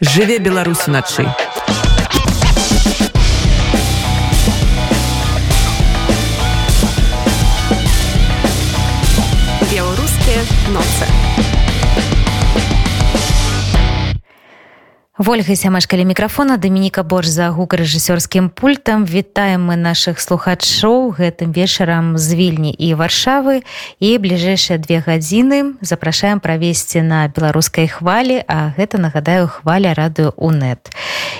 жыве беларусь уначы Вольга сямашкалі мікрафона Дамініка Борж за гукарэжысёрскім пультам. Вітаем мы наших слухачоў гэтым вечарам з вільні і варшавы. І бліжэйшыя две гадзіны запрашаем правесці на беларускай хвалі а гэта нагадаю хваля радыё унет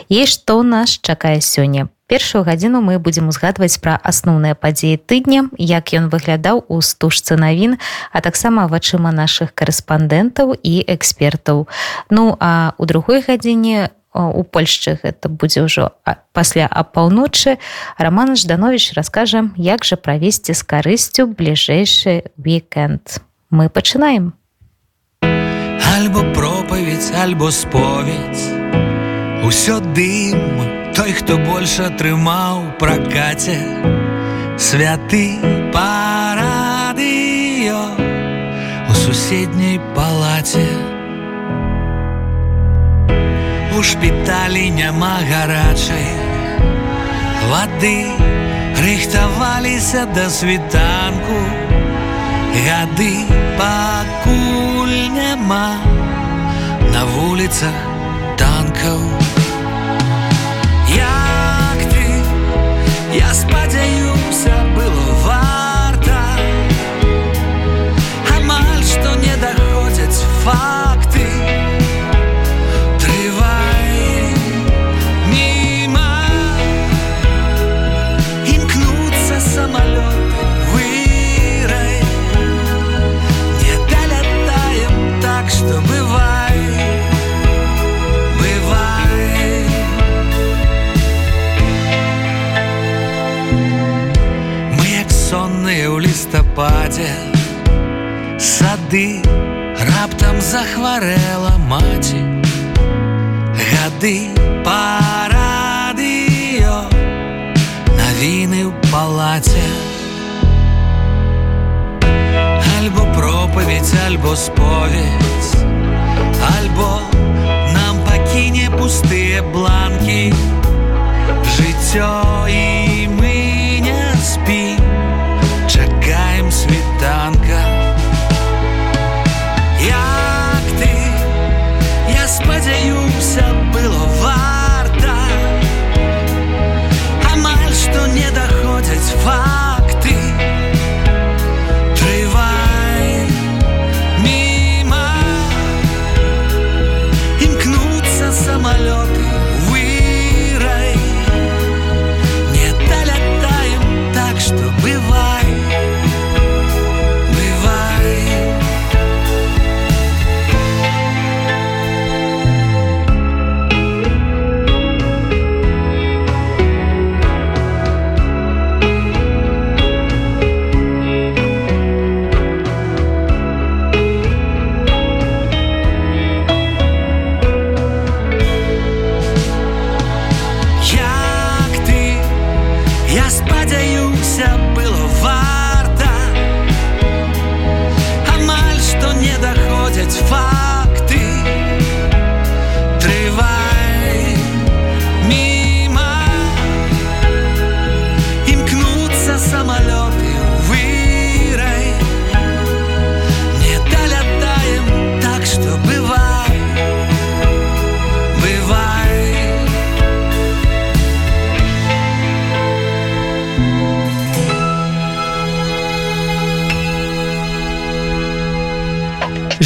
і што нас чакае сёння першую гадзіну мы будзем узгадваць пра асноўныя падзеі тыдня як ён выглядаў у стужцы навін а таксама вачыма наших корэспандэнтаў і экспертаў. Ну а у другой гадзіне у польшчы гэта будзе ўжо пасля апаўночы роман жданович раскажам як жа правесці з карысцю бліжэйшы вікенд мы пачынаем. Альбо пропаведь альбо споведь усё дым той хто больш атрымаў пракаце святы парадыё у суседняй палаце. У шпіталі няма гарачай вады рыхтаваліся да світанку гады пакуль няма на вуліцах танкаў. у Я спадзяюся лістападзе сады раптам захварэла маці. Гады парадыё навіны ў палаце. Альбо пропаведь альбо споведь альбо нам пакіне пустыя бланкі. Жыццё і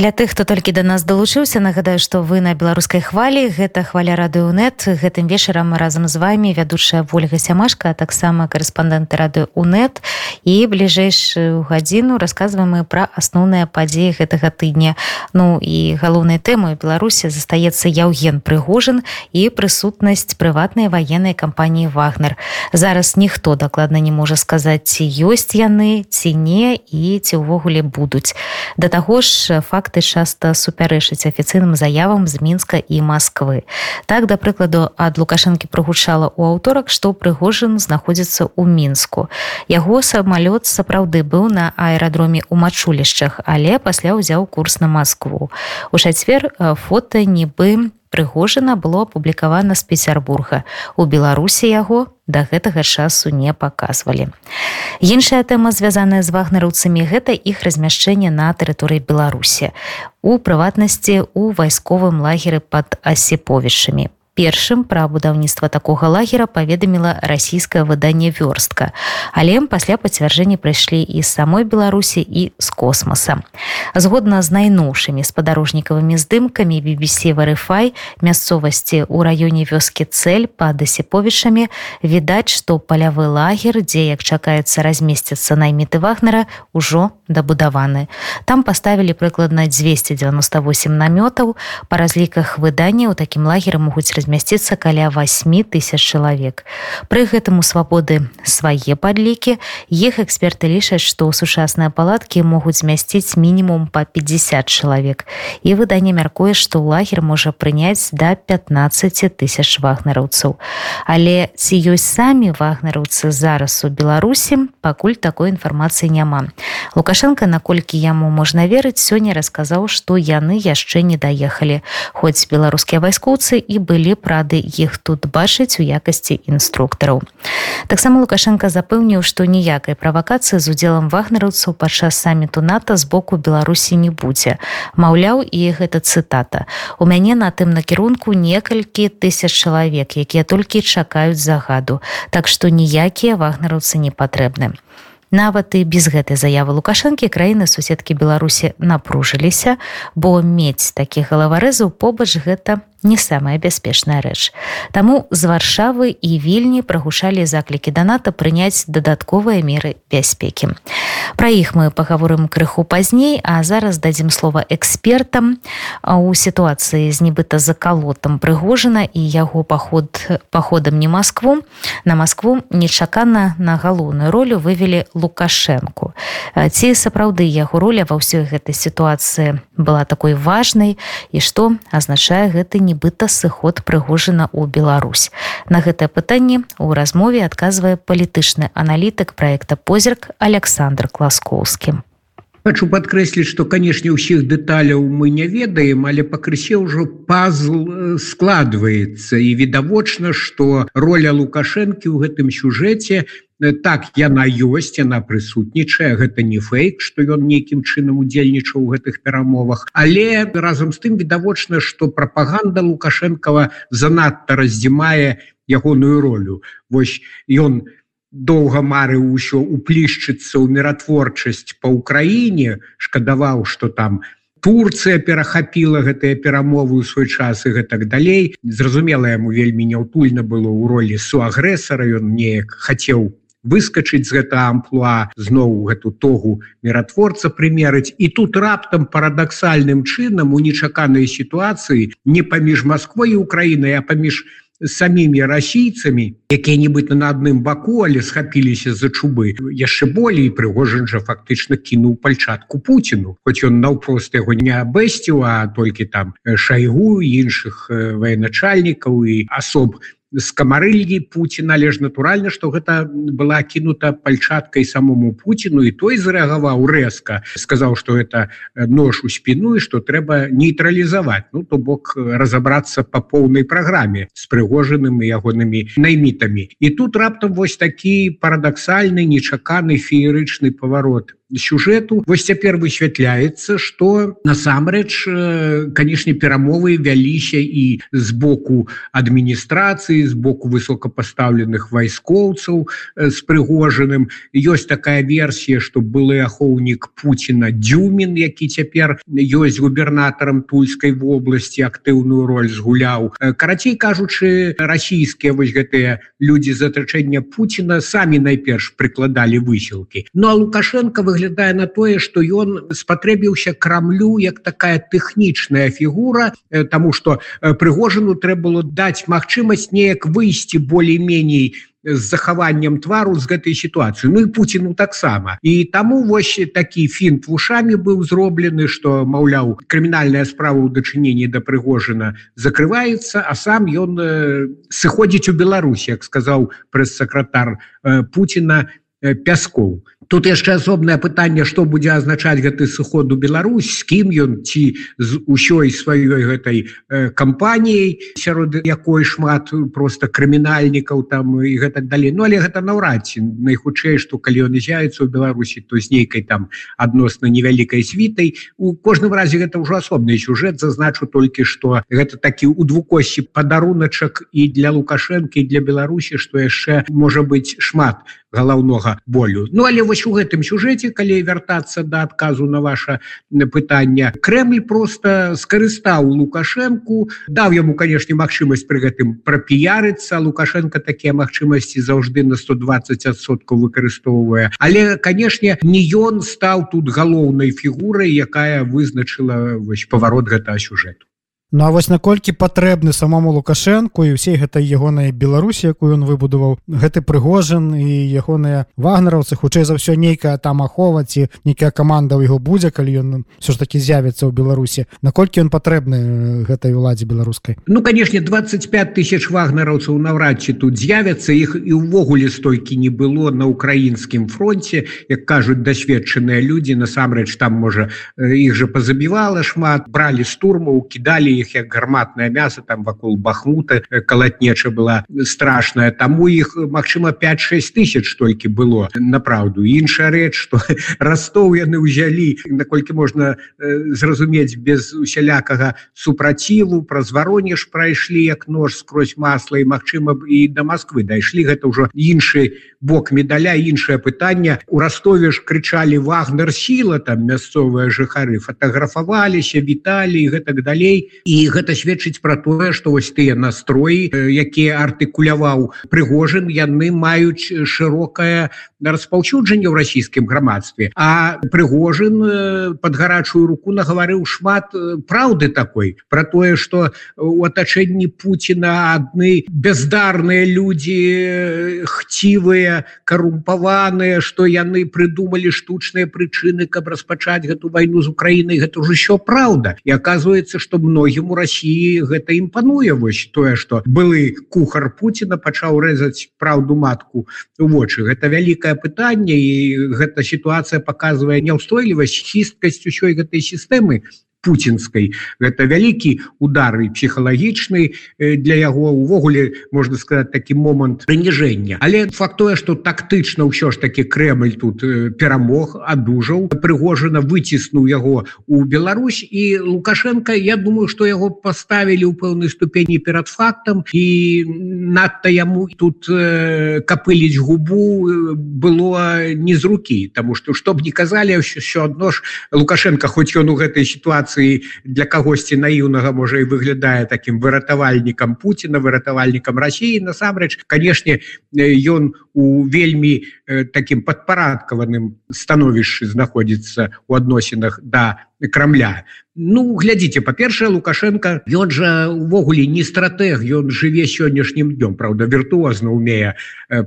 для тых хто толькі до нас далучыўся нагадаю что вы на беларускай хвалі. Гэта хваля радыонет гэтым вечарам разам з вами вядучая ольга сямашка таксама корэспандэнты рады унет і бліжэйшую гадзіну рассказываем пра асноўныя падзеі гэтага тыдня. Ну і галоўнай тэмой беларусі застаецца яўген прыгожан і прысутнасць прыватнай военной кампаніі вагнер зараз ніхто дакладна не можа сказаць ці ёсць яны ці не і ці ўвогуле будуць. Да таго ж факт факты часта супярэчыць афіцыйным заявам з мінска і Масквы. Так да прыкладу ад лукашэнкі прыгучала ў аўторак, што прыгожын знаходзіцца ў мінску. Яго самалёт сапраўды быў на аэрадроме ў мачулішчах, але пасля ўзяў курс на Маскву. У чацвер фота нібы прыгожана было апублікавана з пецярбурга. У беларусі яго да гэтага часу не паказвалі. Іншая тэма звязаная з вагнараўцамі гэта іх размяшчэнне на тэрыторыі беларусі. У прыватнасці у вайсковым лагеры под асеповішамі першым пра будаўніцтва такога лагера паведаміла расійскае выданне вёрстка. Але пасля пацвярджэння прыйшлі і самой беларусі і з космоса згодна з найноўшымі спадарожнікавымі здымкамі BBC варыфай мясцовасці ў раёне вёскі цель па дасеповішамі відаць што палявы лагер дзе як чакаецца размесціцца найміты вагнера ўжо дабудаваны там паставілі прыкладна 298 намётаў па разліках выдання ў такім лагеры могуць размясціцца каля 8 тысяч чалавек. Пры гэтым у свабоды свае падлікі іх эксперты лічаць, што сучасныя палаткі могуць змясціць мінімум па 50 чалавек. І выданне мяркуе, што лагер можа прыняць да 15 тысяч вагнараўцаў. Але ці ёсць самі вагнараўцы зараз у Беларусі, пакуль такой інфармацыі няма. Лукашенко, наколькі яму можна верыць, сёння расказаў, што яны яшчэ не даехалі. Хоць беларускія вайскоўцы і былі былі б рады іх тут бачыць у якасці інструктараў. Таксама Лукашенко запэўніў, што ніякай правакацыі з удзелам вагнераўцаў падчас саміту НАТО з боку Беларусі не будзе. Маўляў і гэта цытата. У мяне на тым накірунку некалькі тысяч чалавек, якія толькі чакаюць загаду, Так што ніякія вагнераўцы не патрэбны. Нават і без гэтай заявы лукашэнкі краіны суседкі беларусі напружыліся бо мець такіх галаварэзаў побач гэта не самая бяспечная рэч. Таму з варшавы і вільні прагушалі заклікі даната прыняць дадатковыя меры бяспекі. Пра іх мы пагаворым крыху пазней, а зараз дадзім слова экспертам у сітуацыі з нібыта закалотам прыгожана і яго паход паходам не Маскву. На Маскву нечакана на галоўную ролю вывелі лукашэнку. Ці сапраўды яго роля ва ўсёй гэтай сітуацыі была такой важнай і што азначае гэты не нібыта сыход прыгожана ў Беларусь. На гэтае пытанне ў размове адказвае палітычны аналітык проекта позірк Александр Класкоўскі. Хочу падкрэсліць, што канешне ўсіх дэталяў мы не ведаем, але пакрысе ўжо пазл э, складваецца і відавочна, што роля Лукашэнкі ў гэтым сюжэце Э, так яна ёсць яна прысутнічае гэта не фейк что ён нейкім чынам удзельнічаў у гэтых перамовах. Але разам з тым відавочна что прапаганда лукашэнкова занадта раздзімае ягоную ролю. Вось ён доўга марыў усё уплішчыцца ў міратворчасць по ўкраіне шкадаваў что там Турцыя перахапіла гэтыя перамовы ў свой час і гэтак далей. Зразумела яму вельмі няўтульна было ў ролі суагрэсара ён неяк хацеў выскочыць з гэта амплуа зноў гэту тогу міратворца прымерыць. І тут раптам парадаксальным чынам у нечаканай сітуацыі не паміж Москвой і Украінай а паміж самімі расійцамі якія-небыт на адным баку але схапіліся за чубы. Яшчэ болей прыгожан жа фактычна кінуў пальчатку Пуціну хоць ён наўпрост яго не абэсціў а толькі там шайгу іншых военачальнікаў і асоб на з камарыльгі Пуціна але ж натуральна што гэта была кінута пальчаткай самому Пуціну і той зарэагаваў рэзка сказаў што это нож у спіну і што трэба нейтралізаваць. Ну то бок разаобрацца по поўнай праграме з прыгожанымі ягонымі наймітамі. І тут раптам вось такі парадаксальны нечаканы феерычны паварот сюжэту вось цяпер высвятляецца что насамрэч канешне перамовы вяліся і з боку адміністрацыі з боку высокопастаўленых вайскоўцаў з прыгожаным ёсць такая версія что былы ахоўнік Пуціна дзюмін які цяпер ёсць губернатарам тульской вобласці актыўную роль згуляў. Карацей кажучы расійскія вось гэтыя людзі з атачэння Пуціна самі найперш прыкладалі высілкі Ну а лукашенко выглядае выглядае на тое что ён спатрэбіўся крамлю як такая тэхнічная фігура тому что прыгожану трэба было даць магчымасць неяк выйсці болей-меней з захаваннем твару з гэтай сітуацыі. Ну і Пуціну таксама. І таму вось такі фінт вушамі быў зроблены што маўляў крымінальная справа ў дачыненні да прыгожана закрываецца а сам ён э, сыходзіць у Беларусі як сказаў прэс-сакратар э, Пуціна э, пяскоў тут яшчэ асобнае пытанне што будзе азначаць гэты сыход у Беларусь з кім ён ці з усёй сваёй гэтай э, кампаніяй сярод якой шмат просто крымінальнікаў там і гэтак далей. Ну але гэта наўрад ці найхутчэй што калі ён з'яецца ў Беларусі то з нейкай там адносна невялікай світай. У кожным разе гэта ўжо асобны сюжэт зазначу толькі што гэта такі у двукосці падаруначак і для лукашэнкі для Беларусі што яшчэ можа быць шмат галаўнога болю. Ну але вось у гэтым сюжэце калі вяртацца да адказу на ваше пытанне Крэль просто скарыстаў лукашэнку даў яму канешне магчымасць пры гэтым прапіярыцца. Лукашенко такія магчымасці заўжды на 120соткаў выкарыстоўвае. Але канешне не ён стаў тут галоўнай фігурай якая вызначыла вось паварот гэтага сюжэту Ну а вось наколькі патрэбны самому лукашэнку і ўсей гэтай ягонай беларусі якую ён выбудаваў гэты прыгожан і ягоныя вагнераўцы хутчэй за ўсё нейкая там ахова ці нейкая каманда ў яго будзе калі ён все ж таки з'явіцца ў беларусі. Наколькі ён патрэбны гэтай уладзе беларускай? Ну канешне 25 тысяч вагнераўцаў наўрад ці тут з'явяцца іх і ўвогуле столькі не было на украінскім фронте як кажуць дасведчаныя людзі насамрэч там можа іх же пазабівала шмат бралі штурмаў кідалі іх як гарматное мясо там вакол бахмута калатнеча была страшная. Таму іх Мачыма 5-6 тысяч толькі было направду іншая рэч что ростов яны ўзялі наколькі можна зразумець без усялякага супраціву праз варонеж прайшлі як нож скрозь масла і Мачыма і до Москвы дайшлі. Гэта ўжо іншы бок медаля іншае пытанне. У ростове ж крычалі вагнер сіла там мясцовыя жыхары фотографаваліся віталі гэтак далей і гэта сведчыць пра тое што вось тыя настроі якія артыкуляваў прыгожин яны маюць шырокае распаўсюджанне ў расійскім грамадстве. А прыгожин под гарачую руку нагаварыў шмат праўды такой про тое что у атачэнні Пуціна адны бездарныя людзі хцівыя карумпаваныя что яны придумали штучныя прычыны каб распачаць гэту вайну з Украінай. Гэта ўжо еще праўда. І оказывается что многі многім у Росіі гэта імпануе. Вось тое что былы кухар Пуціна пачаў рэзаць праўду матку вочы. Гэта вялікае пытанне і гэта сітуацыя показывае няўстойлівасць хісткасць усёй гэтай сістэмы путинской это вялікі удар і псіхалагічны для яго. Увогуле можна сказать такі момант прыніжэння. Але факт тое что тактычна ўсё ж таки Крэль тут перамог адужаў. Прыгожана выціснуў яго у Беларусь і лукашенко Я думаю что яго поставілі ў пэўнай ступені перад фактам. І надта яму тут капыліць губу было не з руки тому что чтоб не казалі все адно ж лукашенко хоть ён у гэтай ситуации сітуацыі для кагосьці наіўнага можа і выглядае таким выратавальнікам Пуціна выратавальнікам Росіі насамрэч канешне ён у вельмі таким падпарадкаваным становішчы знаходзіцца у адносінах да крамля. Ну глядзіце па-першае лукашенко ён жа увогуле не стратег ён жыве сённяшнім днём Праўда віртуозна умее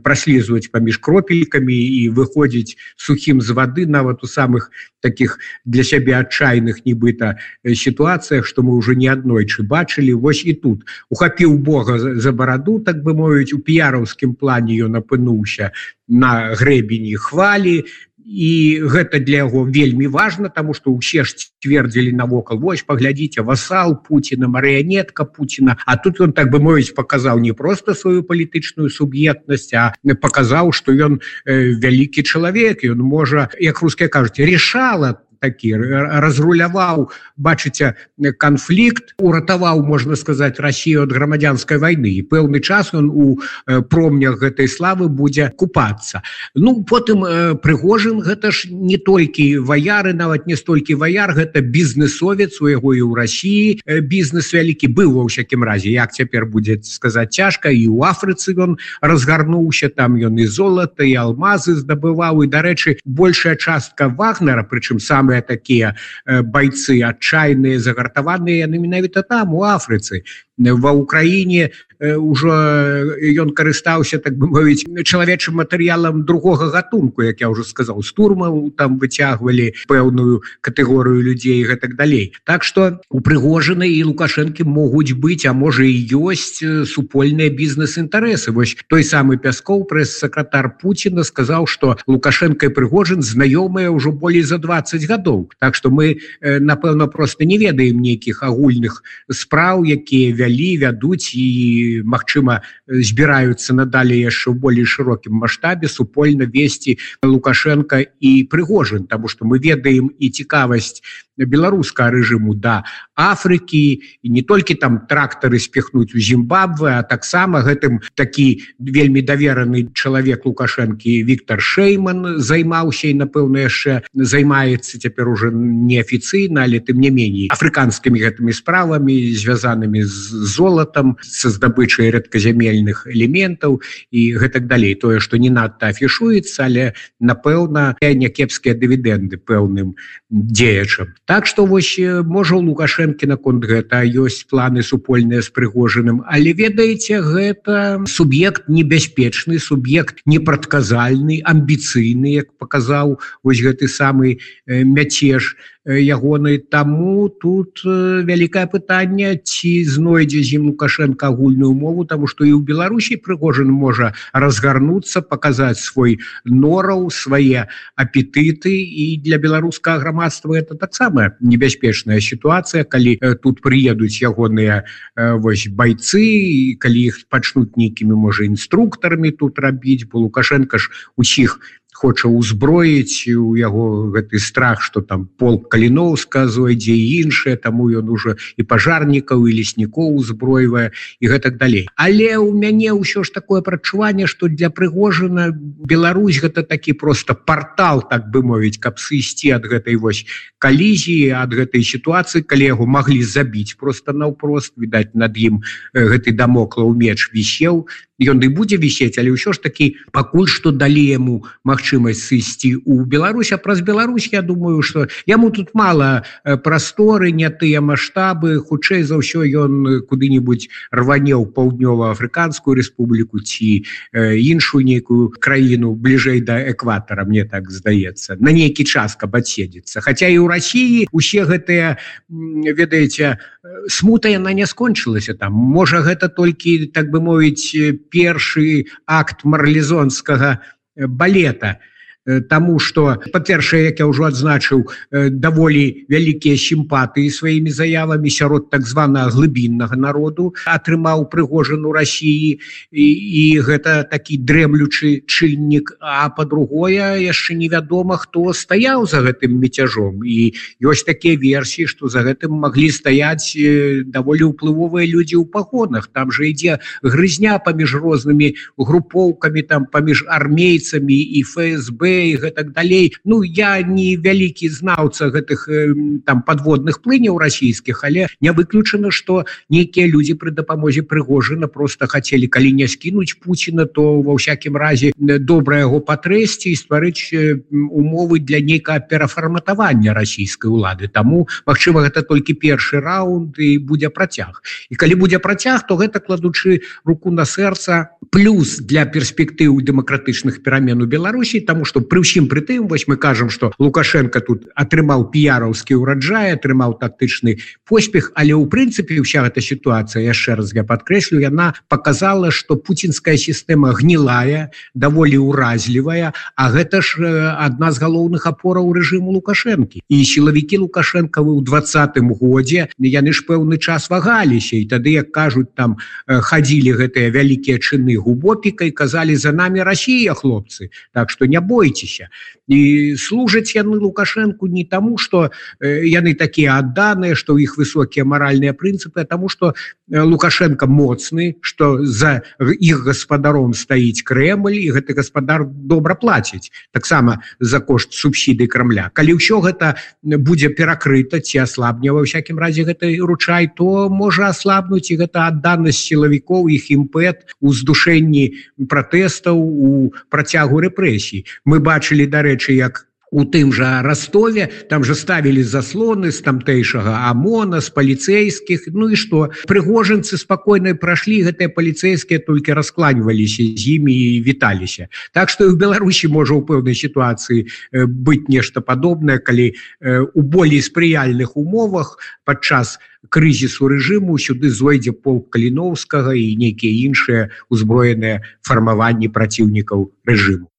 праслізваць паміж кропелькамі і выходзіць сухім з вады нават у самых таких для сябе адчайных нібыта сітуацыях што мы ўжо не аднойчы бачылі. Вось і тут. Ухапіў Бога за бараду так бы мовіць у піяраўскім плане ён апынуўся на грэбені хвалі і гэта для яго вельмі важно тому что усе ж цвердзілі навокал вось паглядзіце васал Пуціна марыянетка Пуціна А тут он так бы мовіць показаў не просто сваю палітычную суб'ектнасць а показаў что ён э, вялікі чалавек ён можа як руская кажуць решала такі разруляваў бачыце канфлікт уратаваў можна сказаць Россию от грамадзянской войны і пэўны час он у промнях гэтай славы будзе купацца. Ну потым прыгожин гэта ж не толькі ваяры нават не столькі ваяр гэта бізнесовец у яго і ў России бізнес вялікі быў ва ўсякім разе як цяпер будзе сказаць цяжка і у Афрыцы ён разгарнуўся там ён і золата і алмазы здабываў і дарэчы большая частка вагнера прычым самый самыя такія бойцы адчайныя загартаваныя яны менавіта там у Афрыцы ва ўкраіне ўжо ён карыстаўся так бы мовіць чалавечым матэрыялам другога гатунку як я уже сказал стурмаў там выцягвалі пэўную катэгорыю людзей гэтак далей. Так что у прыгожаны і лукашэнкі могуць быць а можа і ёсць супольныя бізнес-інтарэсы. Вось той самы пяскоў прэс-сакратар Пуціна сказаў что лукашенко прыгожин знаёмыя ўжо болей за 20 гадоў. Так что мы напэўна просто не ведаем нейкіх агульных спраў якія вялі вядуць і Мачыма збіраюцца надалей яшчэ ў болей шырокім маштабе супольна весці лукашенко і прыгожин тому что мы ведаем і цікавасць беларускага рэжыму да Афрыкі і не толькі там трактары спехнуць у Зімбабве а таксама гэтым такі вельмі давераны чалавек лукашэнкі Віктор Шейман займаўся і напэўна яшчэ займаецца цяпер уже неафіцыйна але тым не меней афрыканскімі гэтымі справамі звязанымі з золатам са здабычай рэдказямельных элементаў і гэтак далей. Тое што не надта афішуецца але напэўна някепскія дывідэнды пэўным дзеячам. Так что вось можа лукашэнкі наконт гэта ёсць планы супольныя з прыгожаным але ведаеце гэта суб'ект небяспечны суб'ект непрадказальны амбіцыйны як паказаў вось гэты самы мяцеж ягонай таму тут вялікае пытанне ці знойдзе зім лукашенко агульную мову тому что і ў беларусі прыгожан можа разгарнуцца показаць свой нораў свае апетыты. І для беларускага грамадства это таксама небяспечная сітуацыя калі тут прыедуць ягоныя вось байцы калі іх пачнуць нейкімі можа інструктарамі тут рабіць бо лукашенко ж усіх хоча ўзброіць у яго гэты страх что там пол каліноўска зойдзе іншае таму ён уже і пажарнікаў і леснікоў узброівае і гэтак далей. Але у мяне ўсё ж такое прачуванне что для прыгожана Беларусь гэта такі просто портал так бы мовіць каб сысці ад гэтай вось калізіі ад гэтай сітуацыі калі яго маглі забіць. Просто наўпрост відаць над ім гэты дамокла ў меч вісеў ён і будзе вісець але ўсё ж такі пакуль што далі яму магчымасць сысці у Беларусь. А праз Беларусь Я думаю что яму тут мало прасторы не тыя маштабы хутчэй за ўсё ён куды-нибудь рване ў паўднёва-афрыканскую Республіку ці іншую нейкую краіну бліжэй да экватара мне так здаецца на нейкі час каб адседзецца Хаця і ў Росіі усе гэтыя ведаеце смута яна не скончылася там. Можа гэта толькі так бы мовіць першы акт марлезонскага балета Таму что па-першае як я ўжо адзначыў даволі вялікія сімпатыі сваімі заявамі сярод так звана глыбіннага народу атрымаў прыгожану Росіі і, і гэта такі дрэмлючы чыннік. А по-другое яшчэ невядома хто стаяў за гэтым мецяжом і ёсць такія версіі што за гэтым маглі стаяць даволі ўплывовыя людзі ў паходах там же ідзе грызня паміж рознымі групоўкамі там паміж армейцамі і ФСБ і гэтак далей. Ну я не вялікі знаўца гэтых там подводных плыняў расійскіх але не выключана что нейкія людзі пры дапамозе прыгожана просто хотели калі не скінуць Пуціна то ва ўсякім разе добра яго патрэсці і стварыць умовы для нейкага перафарматавання расійскай улады. Таму Мачыма гэта толькі першы раунд і будзе працяг. І калі будзе працяг то гэта кладучы руку на сэрца плюс для перспектыў дэмакратычных перамен у Беларусі тому что пры ўсім пры тым вось мы кажам что лукашенко тут атрымаў піяраўскі ўраджай атрымаў тактычны поспех але ў прынцыпе вся эта сітуацыя яшчэ раз я подкрэслю яна показала что путинская сістэма гнілая даволі уразлівая А гэта ж адна з галоўных апораў рэжыму лукашэнкі. І сілавікі лукашэнкавы ў двадцатым годзе яны ж пэўны час вагаліся і тады як кажуць там хадзілі гэтыя вялікія чыны губопікай казалі за нами Россия хлопцы так что не бойте бойтеся і служаць яны лукашэнку не таму что яны такія адданыя что у іх высокія маральныя прынцыпы тому что лукашенко моцны что за іх гаспадаром стаіць Крemль і гэты гаспадар добра плаціць таксама за кошт субсіды крамля калі ўсё гэта будзе перакрыта ці аслабне ва всякім разе гэтай ручай то можа аслабнуць і гэта адданасць сілавікоў іх імпэт у здушэнні пратэстаў у працягу рэпрэсій мы бачылі дарэчы як у тым жа ростове там же ставілі заслоны з тамтэйшага амона з паліцейскіх Ну і што? Прыгожанцы спакойна прайшлі гэтыя паліцейскія толькі раскланіваліся з імі і віталіся. Так што і в Беларусі можа ў пэўнай сітуацыі быць нешта падобнае калі у болей спрыяльных умовах падчас крызісу рэжыму сюды зойдзе полк каліновскага і нейкія іншыя узброеныя фармаванні праціўнікаў рэжыму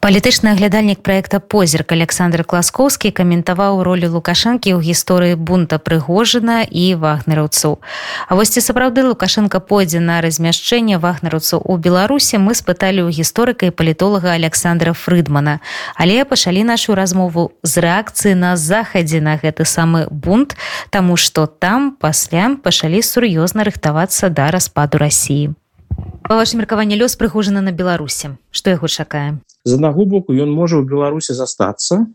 палітычны аглядальнік проекта позірк александр класкоўскі каментаваў ролю лукашэнкі ў гісторыі бунта прыгожана і вагнераўцаў А вось ці сапраўды лукашенко пойдзе на размяшчэнне вагнераўцаў у беларусі мы спыталі ў гісторыка і палітолага александра фрыдмана. Але пачалі нашу размову з рэакцыі на захадзе на гэты самы бунт таму што там пасля пачалі сур'ёзна рыхтавацца да распаду рассіі па вашем меркаванне лёс прыгожана на беларусі. Што яго чакае з аднаго боку ён можа ў беларусі застацца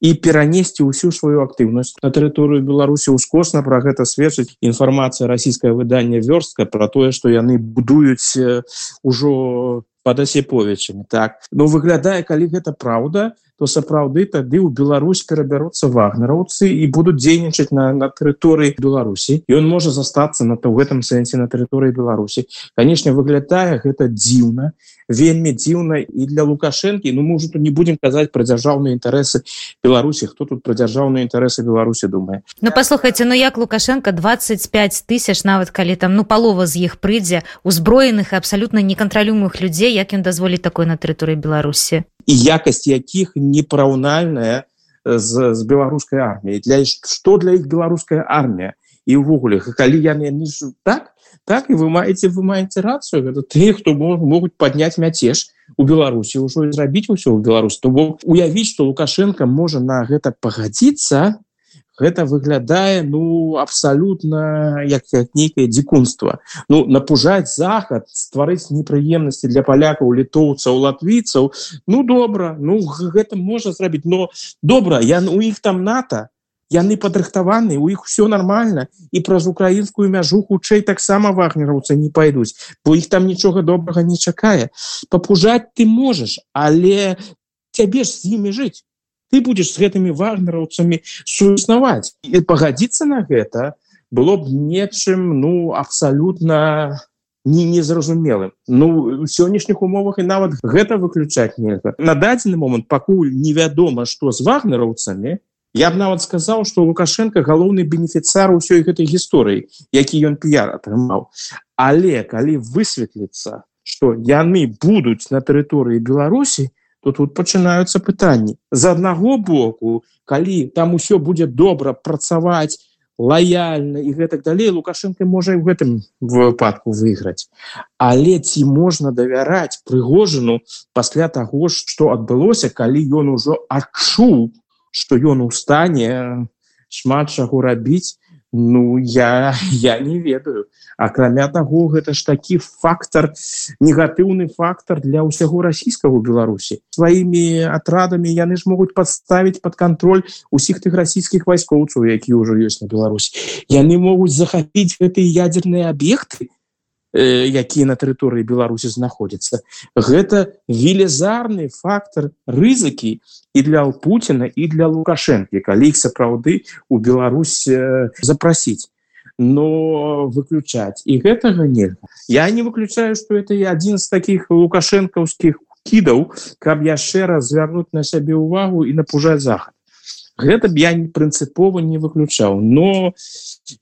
і перанесці ўсю сваю актыўнасць на тэрыторыю беларусі ускосна про гэта сведчыць інфармацыя расійскае выданне вёрстка про тое што яны будуюць ужо под асеповічамі так? Но выглядае калі гэта праўда то сапраўды тады ў Беларусь перабяруцца вагнераўцы і будуць дзейнічаць на, на тэрыторыі Беларусі. Ён можа застацца на то в гэтым сэнсе на тэрыторыі Беларусі. Канешне выглядае гэта дзіўна вельмі дзіўна і для лукашэнкі ну можа тут не будем казаць пра дзяржаўныя інтарэсы Беларусі хто тут пра дзяржаўныя інтарэсы Беларусі думае. Ну паслухайце Ну як лукашенко 25 тысяч нават калі там ну палова з іх прыйдзе узброеных абсалютна некантралюмых людзей як ён дазволіць такой на тэрыторыі Беларусі і якасць якіх непараўнальная з, з беларускай арміяй для што для іх беларуская армія і ўвогуле калі яны не так так і вы маеце вы маеце рацыю гэта ты хто могуць падняць мяцеж у беларусі ўжо зрабіць усё ў беларус то бок уявіць што лукашенко можа на гэта пагадзіцца гэта выглядае ну абсалютна як, як нейкае дзікунства. Ну напужаць захад стварыць непрыемнасці для палякаў літоўцаў латвійцаў ну добра ну гэта можа зрабіць но добра я у іх там нато яны падрыхтаваны у іх все нормально і праз украінскую мяжу хутчэй таксама вагнераўцы не пайдуць бо іх там нічога добрага не чакае. Папужаць ты можаш але цябе ж з імі жыць ты будешь с гэтымі вагнераўцамі суіснаваць. І пагадзіцца на гэта было б нечым ну абсалютна не незразумелым. Ну у сённяшніх умовах і нават гэта выключаць нельга. На дадзены момант пакуль невядома што з вагнераўцамі я б нават сказаў что лукашенко галоўны бенефіцар ўсёй гэтай гісторыі які ён п'яр атрымаў. Але калі высветліцца что яны будуць на тэрыторыі беларусі то то тут пачынаюцца пытанні. З аднаго боку калі там усё будзе добра працаваць лояльна і гэтак далей лукашенко можа і в гэтым выпадку выйграць. Але ці можна давяраць прыгожану пасля таго што адбылося калі ён ужо адчуў што ён у стане шмат чаго рабіць Ну я я не ведаю. Акрамя таго гэта ж такі фактор негатыўны фактор для ўсяго расійскага беларусі сваімі атрадамі яны ж могуць подставіць под контроль усіх тых расійскіх вайскоўцаў які ўжо ёсць на Беларусі яны могуць захапіць гэтыя ядерныя аб'екты якія на тэрыторыі беларусі знаходзяцца. Гэта велізарны фактор рызыкі і для путина і для лукашэнкі калі іх сапраўды у Беларусь запрасіць. Но выключаць і гэтага нельга. Я не выключаю что это і адзін з таких лукашэнкаўскіх кідаў каб яшчэ раз звярнуць на сябе ўвагу і напужаць захад гэта б я не прынцыпова не выключаў. Но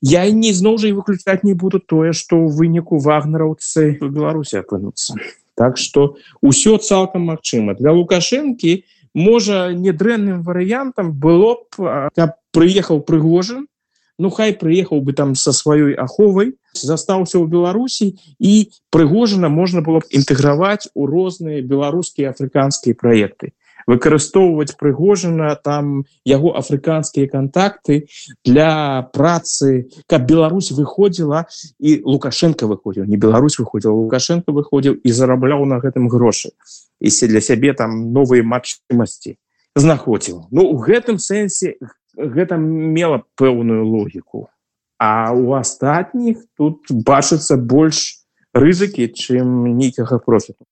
я не зноў жа і выключаць не буду тое што ў выніку вагнераўцы в беларусі апынуцца. Так что ўсё цалкам магчыма. Для лукашэнкі можа недрэнным варыянтам было б каб прыехаў прыгожан ну хай прыехаў бы там со сваёй аховай застаўся ў беларусі і прыгожана можна было б інтэграваць у розныя беларускія афрыканскія праекты выкарыстоўваць прыгожана там яго афрыканскія контакты для працы каб Беларусь выходзіла і лукашенко выходзіў. Не Беларусь выходзіла лукашенко выходзіў і зарабляў на гэтым грошы. Если для сябе там новыя магчымасці знаходзіў. Ну у гэтым сэнсе гэта мела пэўную логіку. А у астатніх тут бачыцца больш рызыкі чым нейкага профіту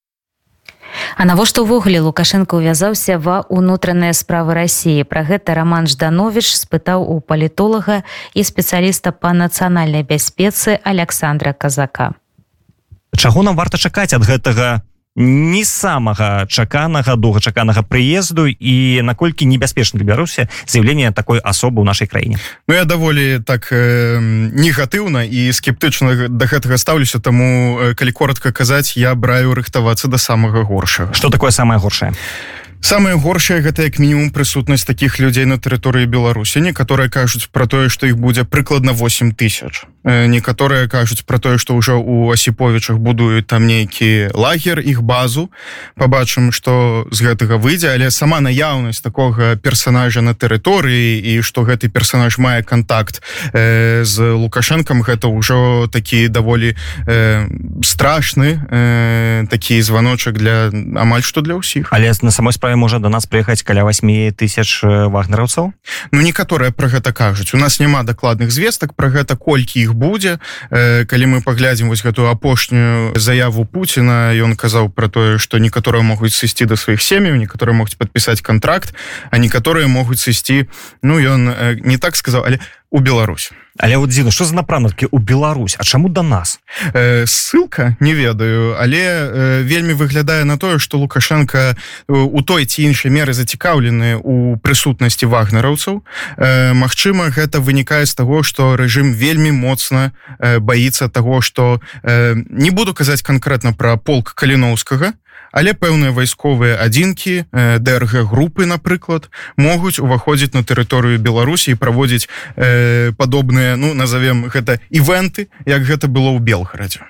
А навошта ўвогуле лукашенко увязаўся ва унутраныя справы рассіі пра гэта роман жданович спытаў у палітолага і спецыяліста па нацыянальнай бяспецы александра казака. Чаго нам варта чакаць ад гэтага не самага чаканага доўгачаканага прыезду і наколькі небяспечна для беларусі з'яўлення такой асобы ў нашай краіне. Ну я даволі так э, негатыўна і скептычна да гэтага стаўлюся таму калі коротко казаць я браю рыхтавацца да самага горшага. Что такое самое горшае? Самое горшае гэта як мінімум прысутнасць таких людзей на тэрыторыі беларусі некаторыя кажуць про тое что іх будзе прыкладна 8 тысяч некаторыя кажуць про тое что ўжо у асіповічах будуюць там нейкі лагер іх базу. Побачым что з гэтага выйдзе але сама наяўнасць такога персонажа на тэрыторыі і что гэты персонаж мае контакт э, з лукашэнкам гэта ўжо такі даволі э, страшны э, такі званочак для амаль што для ўсіх. Але на самой справе можа до нас прыехаць каля 8 тысяч вагнераўцаў Ну некаторыя про гэта кажуць. У нас няма дакладных звестак про гэта колькі іх будзе. Э, калі мы паглядзім вось гэтую апошнюю заяву Пуціна ён казаў про тое что некаторыя могуць сысці до сваіх сем'яў некаторыя могуць подпісаць контракт а некаторыя могуць сысці Ну ён э, не так сказаў але у Беларусь але вот дзіну что за напрамкі у Беларусь? А чаму до нас? Э, ссылка не ведаю але э, вельмі выглядае на тое что лукашенко у той ці іншай меры зацікаўлены у прысутнасці вагнераўцаў. Э, Мачыма гэта вынікае з таго что рэжым вельмі моцна э, баится того что э, не буду казаць конкретно про полк каліновскага але пэўныя вайсковыя адзінкі дрг групы напрыклад могуць уваходзіць на тэрыторыю беларусі праводзіць э, падобныя ну назовем гэта івенты як гэта было ў белгарадзе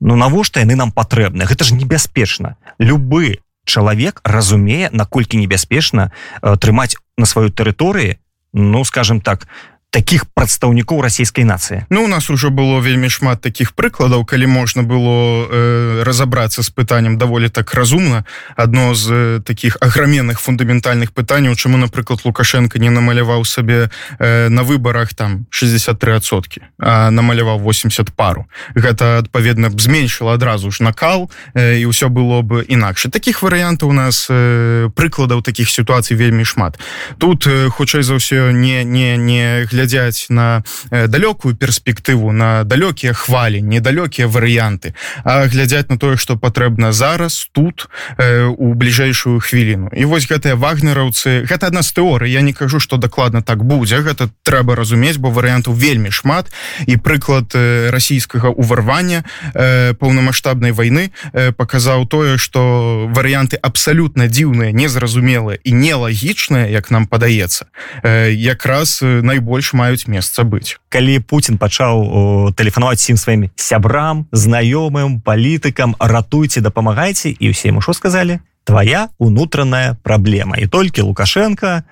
Ну навошта яны нам патрэбны гэта ж небяспечна. Любы чалавек разумее наколькі небяспечна э, трымаць на сваёй тэрыторыі ну скажем так таких прадстаўнікоў расійскай нацыі Ну у нас уже было вельмі шмат таких прыкладаў калі можна было э, разобрацца з пытанням даволі так разумна одно з э, таких аграменных фундаментальных пытанняў чаму напрыклад лукашенко не намаляваў сабе э, на выборах там 63сотки намаляваў 80 пару. Гэта адпаведна б зменшыла адразу ж накал э, і ўсё было бы інакш таких варыянтаў у нас э, прыкладаў таких сітуацый вельмі шмат. Тут э, хутчэй за ўсё не не не глядя глядзяць на э, далёкую перспектыву на далёкія хвалі недалёкія варыянты глядзяць на тое что патрэбна зараз тут э, у бліжэйшую хвіліну. І вось гэтыя вагнераўцы гэта адна з тэорый я не кажу что дакладна так будзе гэта трэба разумець бо варыянту вельмі шмат. І прыклад э, расійскага уварвання паўнамасштабнай войны показаў тое что варыянты абсалютна дзіўныя незразумелыя і нелагічныя як нам падаецца якраз найбольш больш маюць месца быць. Калі Путін пачаў тэлефанаваць сім сваімі сябрам знаёмым палітыкам ратуйце дапамагайце і ўсе ему що сказалі твоя унутраная праблема і толькі лукашенко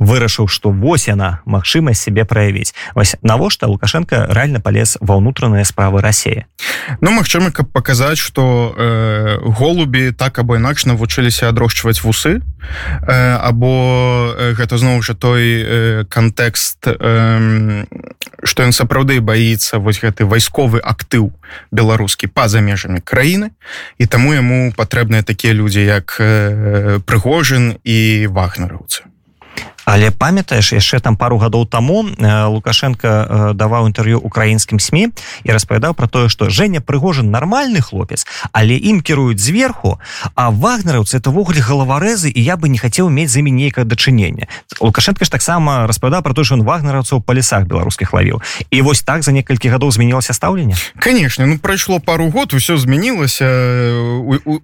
вырашыў что вось яна магчымасць себе праявіць вось навошта лукашенко реально полез ва ўнутраныя справы рассея Ну магчыма каб паказаць что э, голубі так або інакш навучыліся адрошчваць вусы. Э, або э, гэта зноў жа той э, кантэкст э, что ён сапраўды баіцца вось гэты вайсковы актыў беларускі па-за межамі краіны. І таму яму патрэбныя такія людзі як прыгожин і вагнераўцы але памятаеш яшчэ там пару гадоў таму лукашенко даваў інтэрв'ю украінскім сМ і распавядаў про тое что Женя прыгожин нормальный хлопец але ім кіруюць зверху а вагнераўцы это ввогуле галаварэзы і я бы не хацеў мець за імі нейкае дачынення лукашенко ж таксама распавядаў про то что он вагнераўцаў па лесах беларускіх лавіў. І вось так за некалькі гадоў змянілася стаўленне? Конечно ну прайшло пару год усё змянілася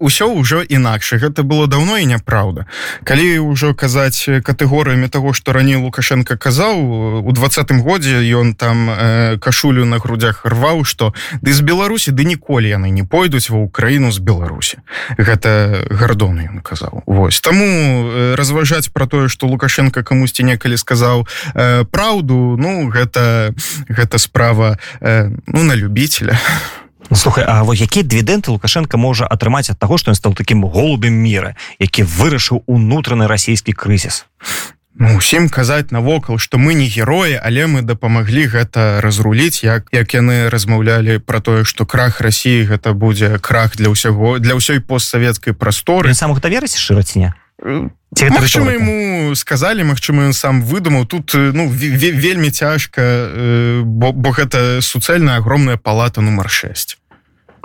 ўсё ўжо інакш. Гэта было давно і няправда калі ўжо казаць катэгорыямі того что раней лукашенко казаў у двадцатым годзе ён там э, кашулю на грудях рваў что ды з беларусі ды ніколі яны не пойдуць ва украіну з беларусі гэта гардоны ён казаў. Вось. Таму э, разважаць про тое что лукашенко камусьці некалі сказаў э, праўду ну гэта гэта справа э, ну на любителя Ну, слухай А вот які дывідэнты лукашенко можа атрымаць ад таго што ён стаў таким голубем мира які вырашыў унутраны расійскі крызіс ну, усім казаць навокал что мы не героі але мы дапамаглі гэта разруліць як як яны размаўлялі про тое что крах Росіі гэта будзе крах для ўсяго для ўсёй постсавецкай прасторы. Самых даверыць шыраціня Магчыма ему сказалі Мачыма ён сам выдумаў. Тут ну вельмі цяжка бо, бо гэта суцэльная огромная палата нумар 6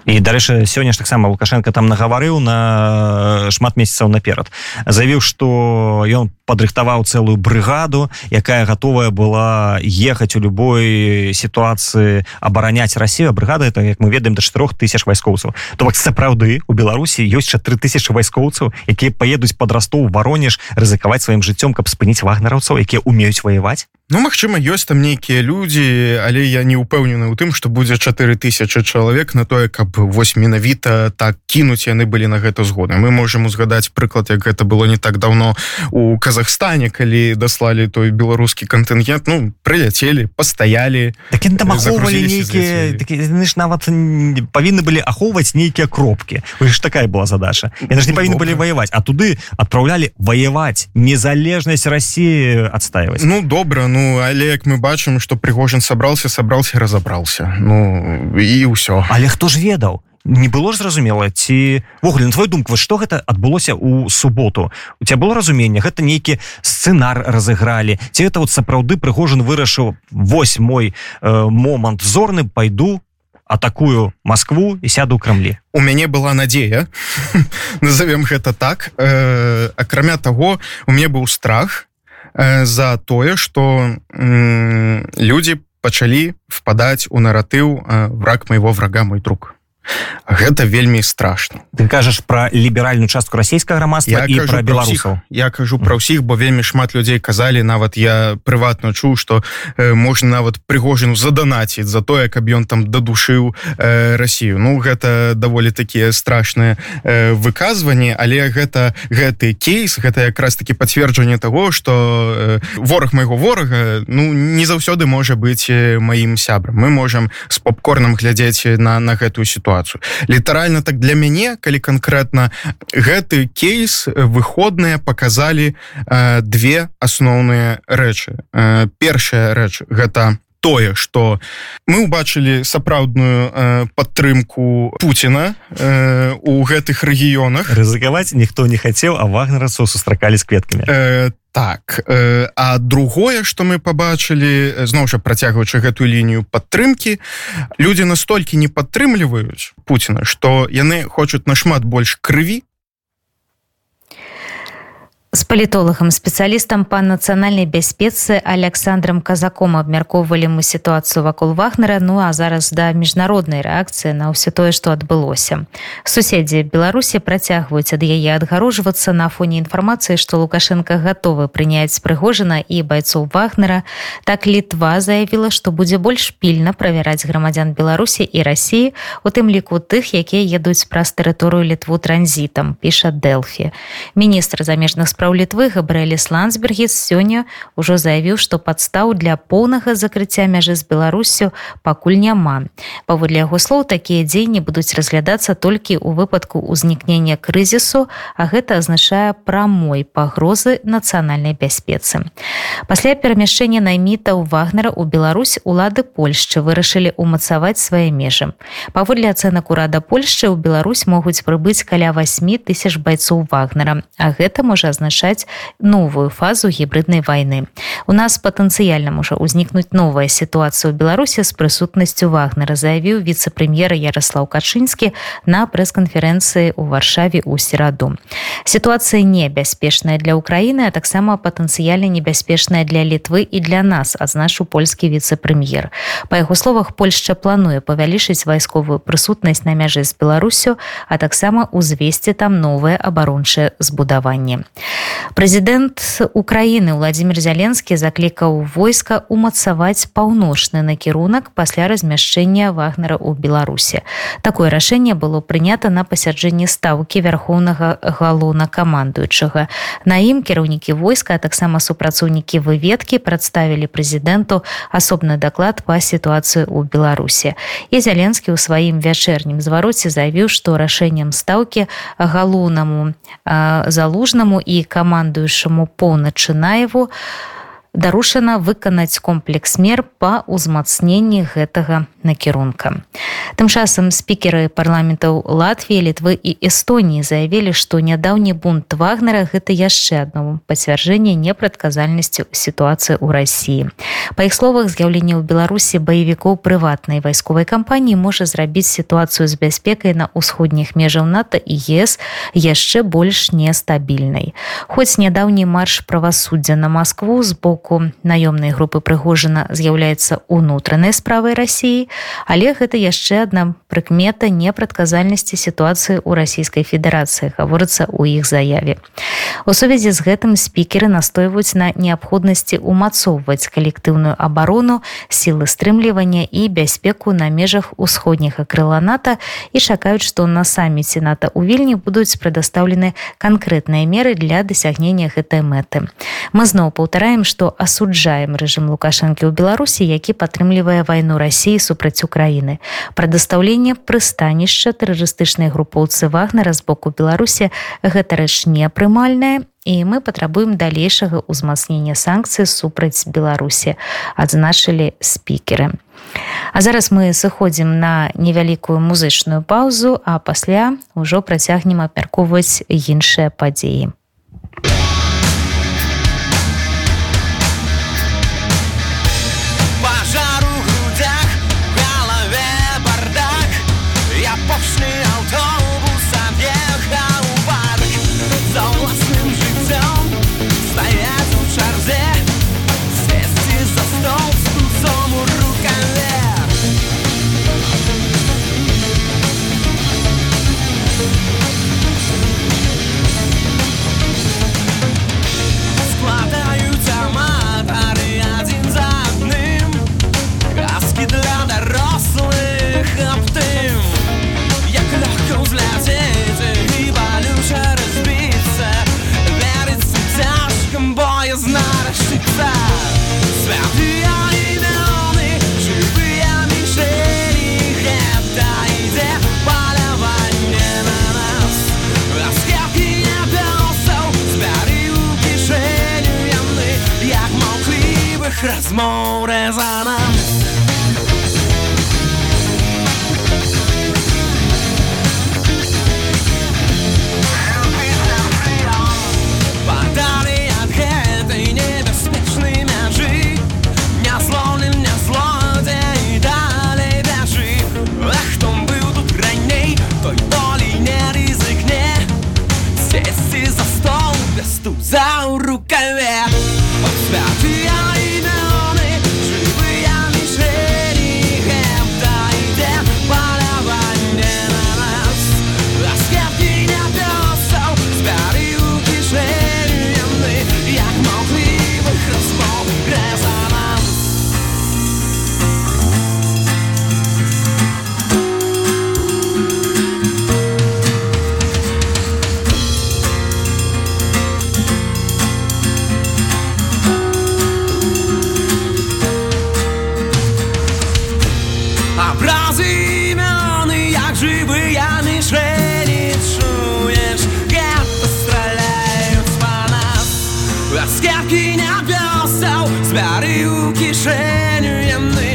і дарэчы сёння ж таксама лукашенко там нагаварыў на шмат месяцаў наперад. Заявіў что ён падрыхтаваў цэлую брыгаду якая готовая была ехаць у любой сітуацыі абараняць Россию брыгада это як мы ведаем до 4 тысяч вайскоўцаў. То бок сапраўды у Беларусі ёсць ще 3000 вайскоўцаў якія поедуць под ростов воронеж рызыкаваць сваім жыццём каб спыніць вагнараўцаў якія умеюць ваяваць. Ну Мачыма ёсць там нейкія людзі але я не упэўнены ў тым што будзе 4000 чалавек на тое каб вось менавіта так кінуць яны былі на гэта згоды. Мы можемм узгадаць прыклад як гэта было не так давно у Казахстане калі даслалі той беларускі кантынгент ну прыляцелі пастаялі так нават павінны былі ахоўваць нейкія кропкі ж такая была задача. Яны ж не павінны былі ваяваць а туды адпраўлялі ваяваць незалежнасць Росіі адстаиваць ну добра ну Ну але як мы бачым что пригожин сабрался сабрался разобрался. Ну і ўсё але хто ж ведаў не было зразумела ці вогуле твой думку что гэта адбылося у суботу? У тебя было разуменне гэта нейкі сцэнар разыгралі ці это вот сапраўды прыгожин вырашыў вось мой э, момант зорны пойду атакую москву і сяду крамлі у мяне была надзея назовем гэта так. Э, акрамя того у мне быў страх Э, за тое что люди пачалі впадаць у наратыў э, враг моего врага мой друг гэта вельмі страшно ты кажаш про ліберальную частку расійскага грамадства і про беларусаў. Я кажу про ўсіх бо вельмі шмат людзей казалі нават я прыватно чуў что э, можна нават прыгожину заданаціць за тое каб ён там дадушыў э, Россию Ну гэта даволі такія страшныя э, выказванні але гэта гэты кейс гэта якраз таки пацверджанне того что э, вораг майго ворага ну не заўсёды можа быть маім сябрам. Мы можем с попкорном глядзець на на гэтую ситуацию сітуацыю літаральна так для мяне калі конкретно гэты кейс выходныя показалі э, две асноўныя рэчы. Э, першая рэч гэта тое что мы убачылі сапраўдную э, падтрымку Пуціна э, у гэтых рэгіёнах. Рызыкаваць ніхто не хацеў а вагнерасу сустракалі з кветкамі. Э, так э, а другое что мы побачылі зноў жа працягваючы гэтую лінію падтрымки люди настолькі не падтрымліваюць Пуціна что яны хочуць нашмат больш крыві з палітолагам спецыялістам па нацыянальнай бяспецы александром казаком. Абмяркоўвалі мы сітуацыю вакол вагнера ну а зараз да міжнароднай рэакцыі на ўсё тое што адбылося суседзі беларусі працягваюць ад яе адгарожвацца на фоне інфармацыі што лукашенко гатовы прыняць прыгожана і байцоў вагнера так літва заявіла што будзе больш пільна правяраць грамадзян беларусі і рассіі у тым ліку тых якія едуць праз тэрыторыю літву транзітам піша дэлфі міністр замежных справ літвы габрэлі слансбергі сёння ўжо заявіў што падстаў для поўнага закрыцця мяжы з беларусю пакуль няма. Паводле яго слоў такія дзеянні будуць разглядацца толькі ў выпадку ўзнікнення крызісу а гэта азначае прамой пагрозы нацыянальнай бяспецы. Пасля перамяшчэння наймітаў вагнера у Беларусь улады Польшчы вырашылі умацаваць свае межы. Паводле ацэнак урада Польшчы ў Беларусь могуць прыбыць каля 8 тысяч байцоў вагнера а гэта можа азначаць вызначаць новую фазу гібриднай войны у нас патэнцыяльна можа ўзнікнуць новая сітуацыя ў беларусі з прысутнасцю вагнера заявіў віцэ-прэм'ера ярослав качынскі на прэс-канферэнцыі ў варшаве ў сераду. Сітуацыя небяспечная для украіны а таксама патэнцыяльна небяспечная для літвы і для нас адзначыў польскі віцэ-прэм'ер. Па яго словах польшча плануе павялічыць вайсковую прысутнасць на мяжы з беларусю а таксама узвесці там новае абарончае збудаванне Прэзідэнт Украіны Владзімир Зяленскі заклікаў войска умацаваць паўночны накірунак пасля размяшчэння вагнера ў Беларусі. Такое рашэнне было прынята на пасяджэнні стаўкі вярхоўнага галоўна камандуючага. На ім кіраўнікі войска, а таксама супрацоўнікі выведкі прадставілі прэзідэнту асобны даклад па сітуацыі ў Беларусі. І Зяленскі ў сваім вячэрнім звароце заявіў, што рашэннем стаўкі галоўнаму залужнаму і камандуючаму поўначы наеву дарушана выканаць комплекс мер па ўзмацненні гэтага накірунка. Тым часам спікеры парламентаў Латвіі, літвы і Эстоніі заявілі, што нядаўні бунт вагнера гэта яшчэ адно пацвярджэнне непрадказальнасці сітуацыі ў рассіі. Па іх словах з'яўленне ў Беларусі баевікоў прыватнай вайсковай кампаніі можа зрабіць сітуацыю з бяспекай на ўсходніх межаў НАТО і ЕС яшчэ больш нестабільнай. Хоць нядаўні марш правасуддзя на Маскву з боку боку наёмнай групы прыгожана з'яўляецца унутранай справай рассіі але гэта яшчэ адна прыкмета непрадказальнасці сітуацыі ў расійскай федэрацыі гаворыцца ў іх заяве. У сувязі з гэтым спікеры настойваюць на неабходнасці умацоўваць калектыўную абарону сілы стрымлівання і бяспеку на межах усходняга крыла ната і чакаюць што на саміце ната ў вільні будуць прадастаўлены канкрэтныя меры для дасягнення гэтай мэты. Мы зноў паўтараем што асуджаем рэжым лукашэнкі ў беларусі які падтрымлівае вайну рассіі супраць украіны прадастаўленне прыстанішча тэрарыстычнай групоўцы вагнера з боку беларусі гэта рэч непрымальная і мы патрабуем далейшага ўзмацнення санкцый супраць беларусі адзначылі спікеры. А зараз мы сыходзім на невялікую музычную паўзу а пасля ўжо працягнем абмяркоўваць іншыя падзеі жыве беларусь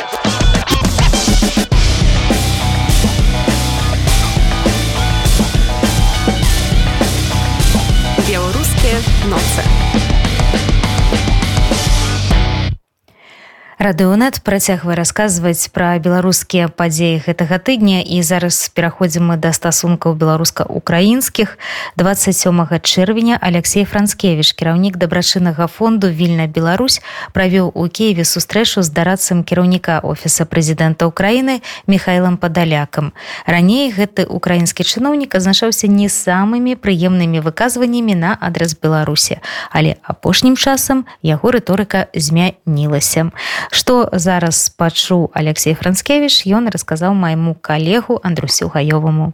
радыонет працягвае расказваць пра беларускія падзеі гэтага тыдня. І зараз пераходзім мы да стасункаў беларуска-украінскіх. 27 чэрвеня алексей францкевич кіраўнік дабрачыннага фонду вільна Беларусь правёў у киеве сустрэчу з дарадцам кіраўніка офіса прэзідэнта Украіны михайлам падалякам раней гэты украінскі чыноўнік азначаўся не самымі прыемнымі выказваннямі на адрас беларусі але апошнім часам яго рыторыка змянілася что зараз пачуў алексей францкевич ён расказаў майму калегу андрусю гаёваму.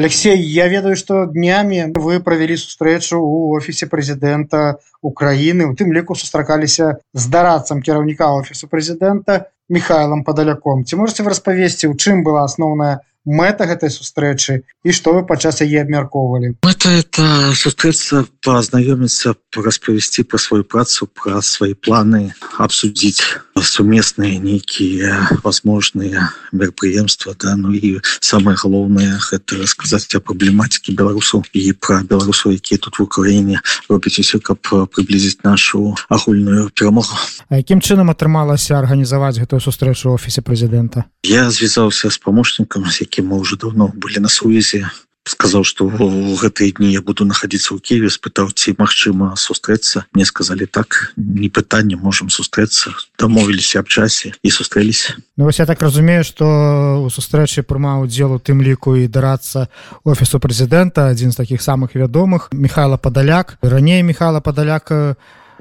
Алексей я ведаю что днямі вы правялі сустрэчу у офісе прэзідэнта украины у тым ліку сустракаліся з дарадцам кіраўніка офісу прэзідэнта михайлам падаляком ці можете вы распавесці у чым была асноўная мэта гэтай сустрэчы? І што вы падчас яе абмяркоўвалі? Это это сустрэцца пазнаёміцца распавесці пра сваю працу пра свои планы обсудзіць сумесныя нейкія возможныя мерапрыемства да. Ну і самое галоўнае гэта расказаць о праблематике беларусаў і пра беларусаў якія тут в Украіне робіць усё каб приблизіць нашу агульную перамогу. Якім чынам атрымалася арганізаваць гэтую сустрэчу офісе прэзідэнта? Я звязаўся с помощнікам з якім мы уже давно былі на сувязі. Сказал что в гэтые дни я буду находиться у Киеве. Спытаў ці магчыма сустрэцца. Мне сказали так не пытанне можем сустрэцца дамовіліся аб часе і сустрэліся. Ну вось я так разумею что у сустрэчы прымаў удзел у тым ліку і дарацца офісу прэзідэнта адзін з таких самых вядомых Михайла падаляк. Раней Михайла падаляка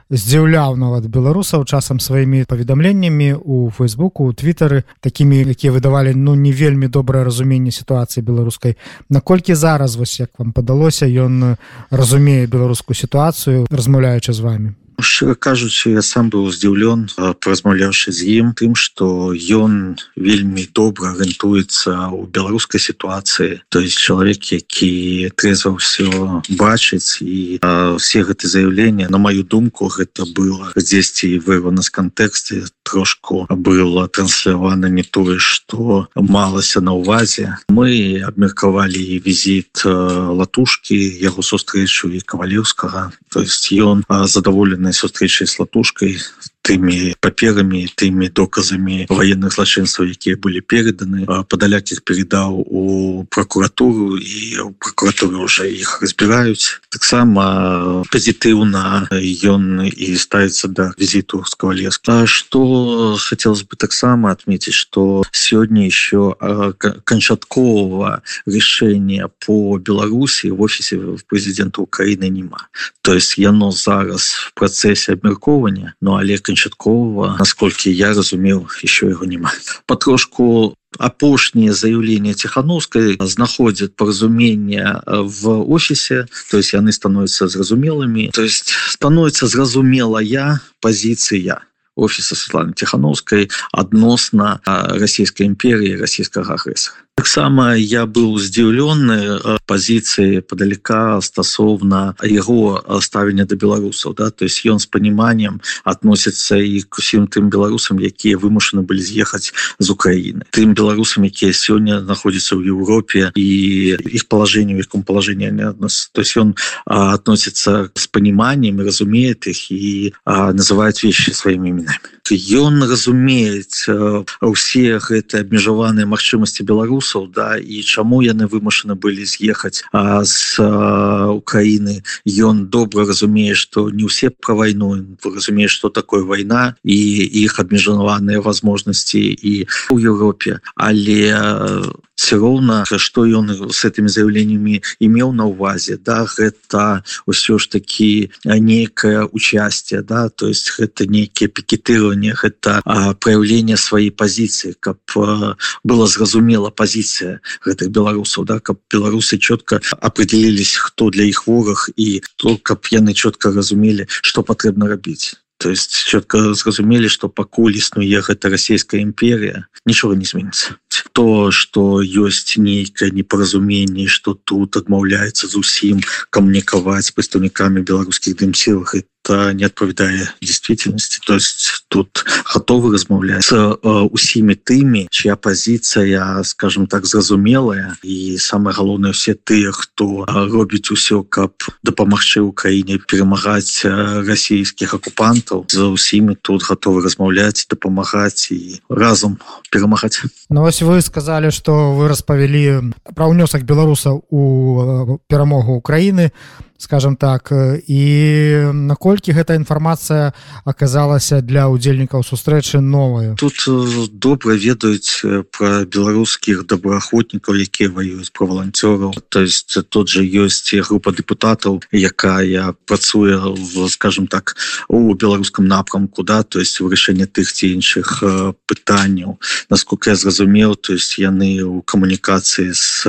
здзіўляў нават беларусаў часам сваімі паведамленнямі у фейсбуку у твиттары такімі якія выдавалі ну не вельмі добрае разуменне сітуацыі беларускай. Наколькі зараз вось як вам падалося ён разумее беларускую сітуацыю размаўляючы з вами шчыра кажучы я сам быў здзіўлен паразмаўляўшы з ім тым что ён вельмі добра арыентуецца у беларускай сітуацыі то есть чалавек які трезва ўсё бачыць і все гэты заявлення на маю думку гэта было дзесьці вырвана з кантэксце трошку было транслявана не тое что малася на увазе. Мы абмеркавалі візіт латушки яго сустрэчу і кавалеўскага. То есть ён задаволены сольнай сустрэчай с латушкой тымі паперамі тымі доказамі военных злачынстваў якія былі переданы. Падаляк их передаў у прокуратуру і прокуратуры уже іх разбіраюць таксама пазітыўна ён і ставится до да візіту с кавалерска что хотелось бы таксама отметить что сегодня еще канчаткового решения по беларуси в офисе президента украины нема. То есть яно зараз в процессе абмяркоўвання но ну, але канчаткового наскольки я разумеў еще его няма потрошку апошнее заявление тихохановской знаходят поразумение в офисе то есть яны становятся зразумелыми то есть становится зразумелая позиция офиса Светланы тихохановской адносна российской империи российского агрессора таксама я быў здзіўлены пазіцыі падалека стасоўна яго ставення да беларусаў да? То есть ён з паніманнем относіцца і к усім тым беларусам якія вымушаны былі з'ехаць з Украіны. Тым беларусам якія сёння знаходзяцца ў Еўропе і іх палажэнне в яком палажэнне нас. То есть ён относіцца з паніманнем разумеет іх і называюць вещи сваімі імінамі ён разумець усе гэтыя абмежаваныя магчымасці беларусаў беларусаў да і чаму яны вымушаны былі з'ехаць з Украіны. Ён добра разумее что не ўсе про вайну разумее что такое вайна і іх абмежаваныя возможности і у Еўропе. Але все роўна что ён с этими заявлениями имел на увазе да гэта ўсё ж таки некое участие да то есть гэта нейкіе пикетирование гэта проявление своей позиции каб было зразумела позиция гэтых беларусаў да каб беларусы четко определились хто для іх вораг і то каб яны четко разумелі что патрэбна рабіць. То есть четко зразумелі что пакуль існуе гэта расійская імперія нічога не зменится то что ёсць нейкае непаразуменне что тут адмаўляецца зусім камунікаваць прадстаўнікамі беларускіх дым сілах это не отповедае действительности. То есть тут готовы размаўляць с э, усімі тымі чья позиция скажем так зразумелая. І самое галоўнае все тыя хто робіць усё каб дапамагчы Украіне перамагаць расійскіх акупантаў за усімі тут готовы размаўляць дапамагаць і разам перамагаць. Ну вось вы сказали что вы распавялі пра ўнёсак беларусаў у перамогу Украіны скажем так. І наколькі гэта інфармацыя аказалася для удзельнікаў сустрэчы новую тут добра ведаюць про беларускіх добраахвотнікаў якія воююць про валанцёраў. То есть тут же ёсць група депутатаў якая працуе в скажем так у беларускам напрамку да то есть вырашэнне тых ці іншых пытанняў. Насколько я зразумеў то есть яны у камунікацыі с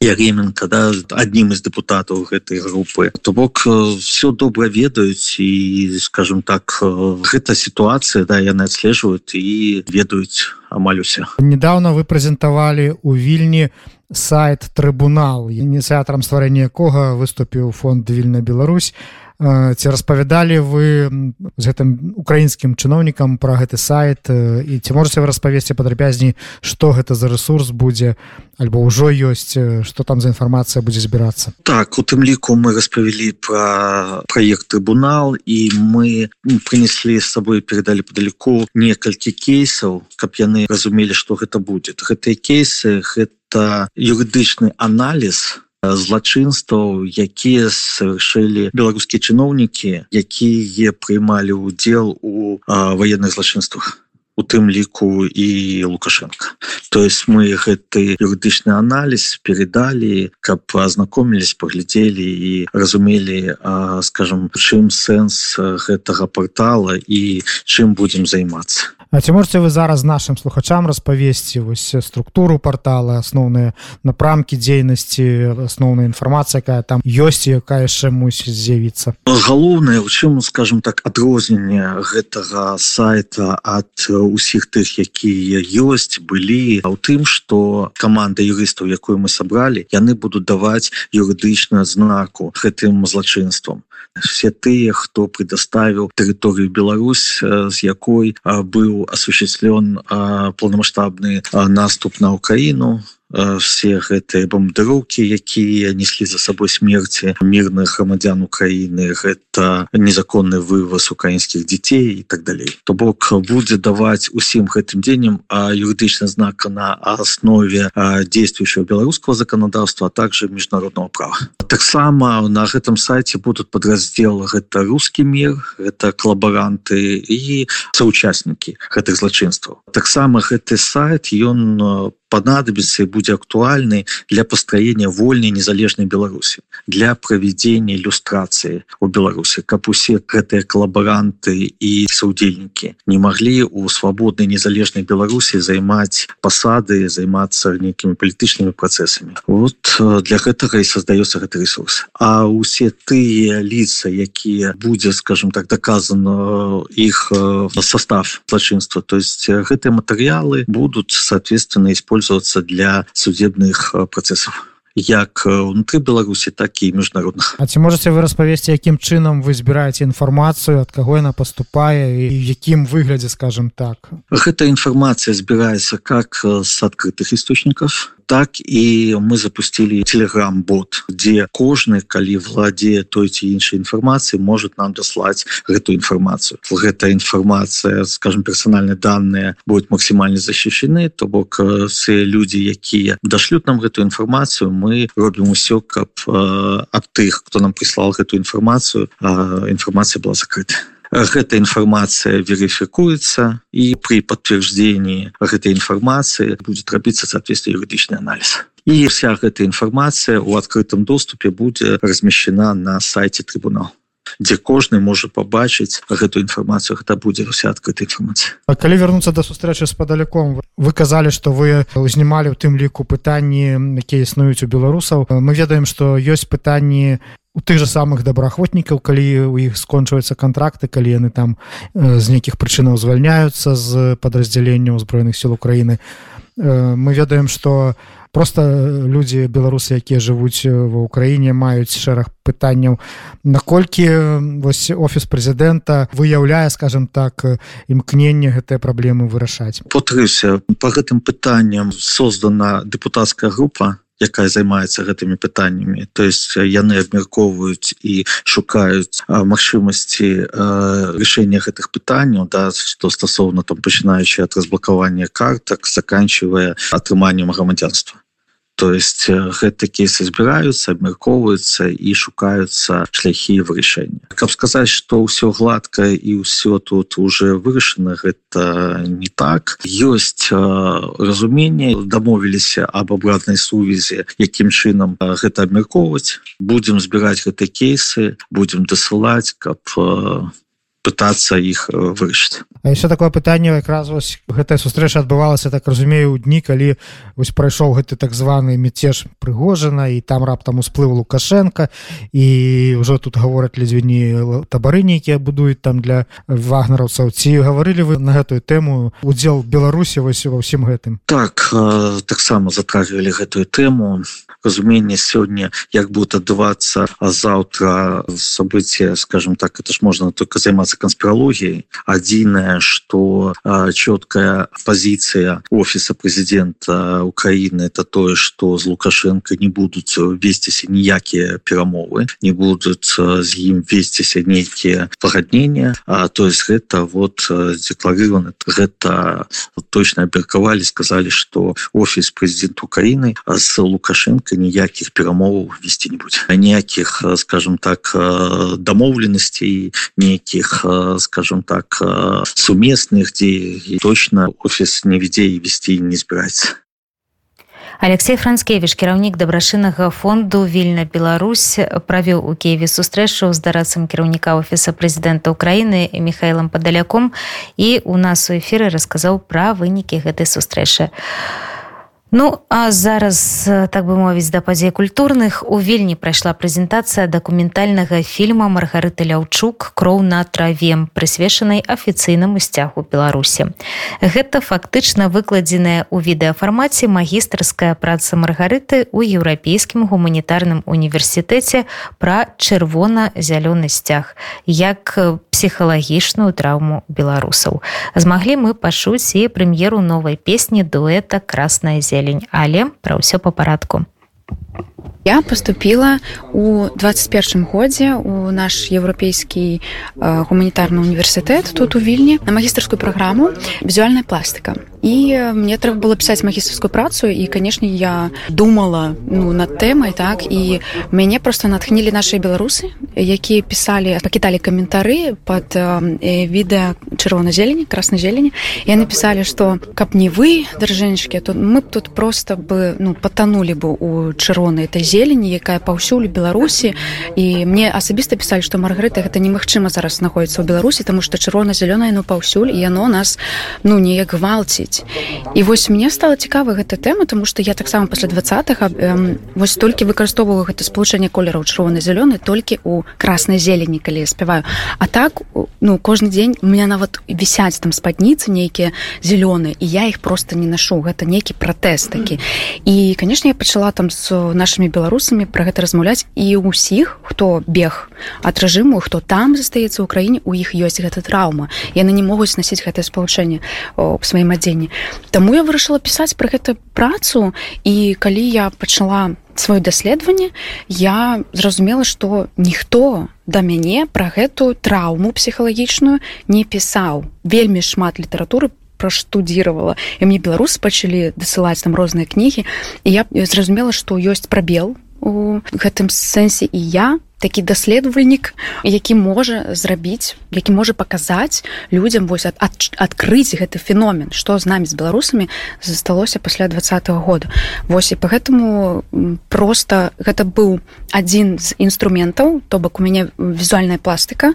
яременко да адним из депутатаў гэтай групы то бок э, все добра ведаюць і скажем так э, гэта сітуацыя да яны адслежваюць і ведаюць амаль усе недавно вы прэзентавалі у вільні сайт трыбунал ініцыятарам стварэння якога выступіў фонд вільна Беларусь ці распавядалі вы з гэтым украінскім чыноўнікам про гэты сайт і ці можете вы распавесці падрабязней что гэта за ресурс будзе альбо ўжо ёсць что там за інфармацыя будзе збірацца? Так у тым ліку мы распавялі про проект трибунал і мы принеслі з сабой передалі падаліку некалькі кейсаў каб яны разумелі что гэта будет гэтыя кейсы гэта юрыдычны аналіз злачынстваў якія совершили беларускія чыноўнікі якія прыймалі удзел у военных злачынствах у тым ліку і лукашенко то есть мы гэты юрыдычны аналіз передалі каб ознакомились паглядзелі і разумелі скажем чым сэнс гэтага портала і чым будем займацца А ці можете вы зараз нашим слухачам распавесці вось структуру портала асноўныя напрамкі дзейнасці асноўная інфармацыя якая там ёсць якая яшчэ мусіць з'явіцца? Галоўнае у чым скажем так адрозненне гэтага сайта ад усіх тых якія ёсць былі а ў тым что команда юрыстаў якую мы сабралі яны будуць даваць юрыдычна знаку гэтым злачынствам все тыя хто предоставіў тэрыторыю Беларусь з якой быў осуществлен полномасштабны наступ на Украіну все гэтыя бомбардыроўкі якія неслі за сабой смерти мирных грамадзян Украіны гэта незаконны вываз украінскіх дзяцей і так далей то бок будзе даваць усім гэтым дзенем а юрыдычна знака на аснове действующего беларускага законодаўства а также міжнародного права. Таксама на гэтым сайте будут подраздел гэта русский мир это коллаборанты і соучастнікі гэтых злачынстваў таксама гэты сайт ён понадобится и будет актуальны для построения вольной незалежной Беларуси, для проведения иллюстрации у Беларуси, как все гэтые коллаборанты и соудельники не могли у свободной незалежной Беларуси займать посады, заниматься некими политическими процессами. Вот э, для этого и создается этот ресурс. А все те лица, какие будет, скажем так, доказан э, их э, состав злочинства, то есть эти материалы будут, соответственно, использоваться использоваться для судебных э, процессов як унутры беларусі так і міжнародных А ці можете вы распавесці якім чынам вы збіраеце інфармацыю ад каго яна поступае і якім выглядзе скажем так? Гэта інфармацыя збіраецца как з адкрытых істочнікаў так і мы запустили телеграм бот где кожны калі владзе той ці іншай інфармацыі может нам даслаць гэту інфармацыю гэта інфармацыя скажем персональные данные будет максимально защищены то бок все люди якія дашлют нам гэту інфармацыю мы робім усё каб ад тых кто нам прислал гэту інфармацыю інфармацыя была закрыта Гэта інфармацыя верыфікуецца і при подтверждении гэтай інфармацыі будет рабіцца соответствие юрыдычны анализ. І вся гэта інфармацыя у адкрытым доступе будзе размещена на сайте трибунал дзе кожны можа побачыць гэту інфармацыю. Гэта будзе уся адкрытая інфармацыя. А калі вярнуцца да сустрэчы з падаляком вы казалі што вы узнімалі ў тым ліку пытанні якія існуюць у беларусаў. Мы ведаем што ёсць пытанні у тых же самых добраахвотнікаў калі у іх скончваюцца контракты калі яны там з нейкіх прычынаў звальняюцца з подраздзялення ўзброеных сил Украіны. Мы ведаем что просто людзі беларусы якія жывуць ва ўкраіне маюць шэраг пытанняў. Наколькі вось офіс прэзідэнта выяўляе скажем так імкненне гэтыя праблемы вырашаць? Потрыся по гэтым пытанням создана депутатская група якая займаецца гэтымі пытаннямі. То есть яны абмяркоўваюць і шукаюць магчымасці рашэння гэтых пытанняў да што стасоўна там пачынаючы ад разблакавання картак заканчивая атрыманнем грамадзянства то есть гэты кейсы збіраюцца абмяркоўваюцца і шукаюцца шляхі вырашэння каб сказаць что ўсё гладка і ўсё тут уже вырашана гэта не так. Ёсць разуменне дамовіліся об абратнай сувязі якім чынам гэта абмяркоўваць будемм збіраць гэты кейсы будемм дасылаць каб пытаться іх вырашыць. Еще такое пытанне якраз вось гэтая сустрэча адбывалася так разумею у дні калі вось прайшоў гэты так званы мятеж прыгожана і там раптам усплыў лукашенко і ўжо тут гавораць ледзвіні табары нейкія будуюць там для вагнараўцаў ці гаварылі вы на гэтую тэму удзел беларусі вось ва ўсім гэтым? Так таксама затрагивалі гэтую тэму разуменне сёння як будет адбывацца а завтра события скажем так это ж можно только займацца конспирологией. Адзіное что четкая позиция офиса президента украины это тое что з лукашенко не будут весціся ніякія перамовы не будут з ім весціся нейкіе пагаднения А то есть гэта вот декларированы гэта точно аберкавалі сказали что офіс президент украины с лукашенко ніякіх перамоваў весці не будзе ніякіх скажем так дамоўленасцей нейкіх скажем так сумесных дзе точно офіс не вядзе і весці не збіраецца Алексей Францкевіч кіраўнік дабрашынага фонду вільна Беларусь правіў у Киеве сустрэчу з дарацам кіраўніка офіса прэзідэнта Украіны Михайлам падаляком і у нас у эфіры расказаў пра вынікі гэтай сустрэчы. Ну а зараз так бы мовіць да падзей культурных у вільні прайшла прэзентацыя дакументальнага фільма маргарыты ляўчук кроў на траве прысвечанай афіцыйнаму сцягу беларусі. Гэта фактычна выкладзеная ў відэафармаце магістрская праца маргарыты ў еўрапейскім гуманітарным універсітэце пра чырвона-зялёны сцяг як псіхалагічную траўму беларусаў. Змаглі мы пачуць і прэм'еру новай песні дуэта красная зелень зелень але пра ўсё па парадку я поступила у 21 годзе у наш еўрапейскі э, гуманітарны універсітэт тут у вільні на магістрскую праграму візуальная пластыка і мне трэба было пісаць магістрскую працу і канешне я думала ну над тэмай так і мяне просто натхнілі наши беларусы якія пісалі пакіталі каментары под э, відэа чырвона-зелені красна-зелені я напісалі что каб не вы даржэнечкі то мы б тут просто бы ну потонули бы у чырвонай этой зелені якая паўсюль беларусі. І мне асабіста пісалі что маргарыта гэта немагчыма зараз знаходіцца ў беларусі тому что чырвона-зялёная ну паўсюль і яно нас ну неяк гвалціць і вось мне стала цікава гэта тэма тому что я таксама пасля двадцатых вось толькі выкарыстоўваю гэта спалучэнне колераў чырвоны зялёны толькі у краснай зелені калі я спяваю. А так ну кожны дзень у меня нават вісяць там спадніцы нейкія зялёныя і я іх просто не нашу. Гэта нейкі пратэст такі. І канешне я пачала там з нашими беларусамі про гэта размаўляць. І ўсіх хто бег ад рэжыму хто там застаецца ў краіне у іх ёсць гэта траўма. Яны не могуць насіць гэтае спалучэнне у сваім адзенні. Таму я вырашыла пісаць пра гэту працу. І калі я пачала сваё даследаванне я зразумела што ніхто да мяне пра гэту траўму псіхалагічную не пісаў. Вельмі шмат літаратуры штудзіравала і мне беларус пачалі дасылаць там розныя кнігі і я зразумела што ёсць прабел у гэтым сэнсе і я такі даследавальнік які можа зрабіць які можа паказаць людзям вось ад, ад, адкрыць гэты феномен што з намі з беларусамі засталося пасля двадцатого года. Восьось і по гэтаму просто гэта быў адзін з інструментаў то бок у мяне візуальная пластыка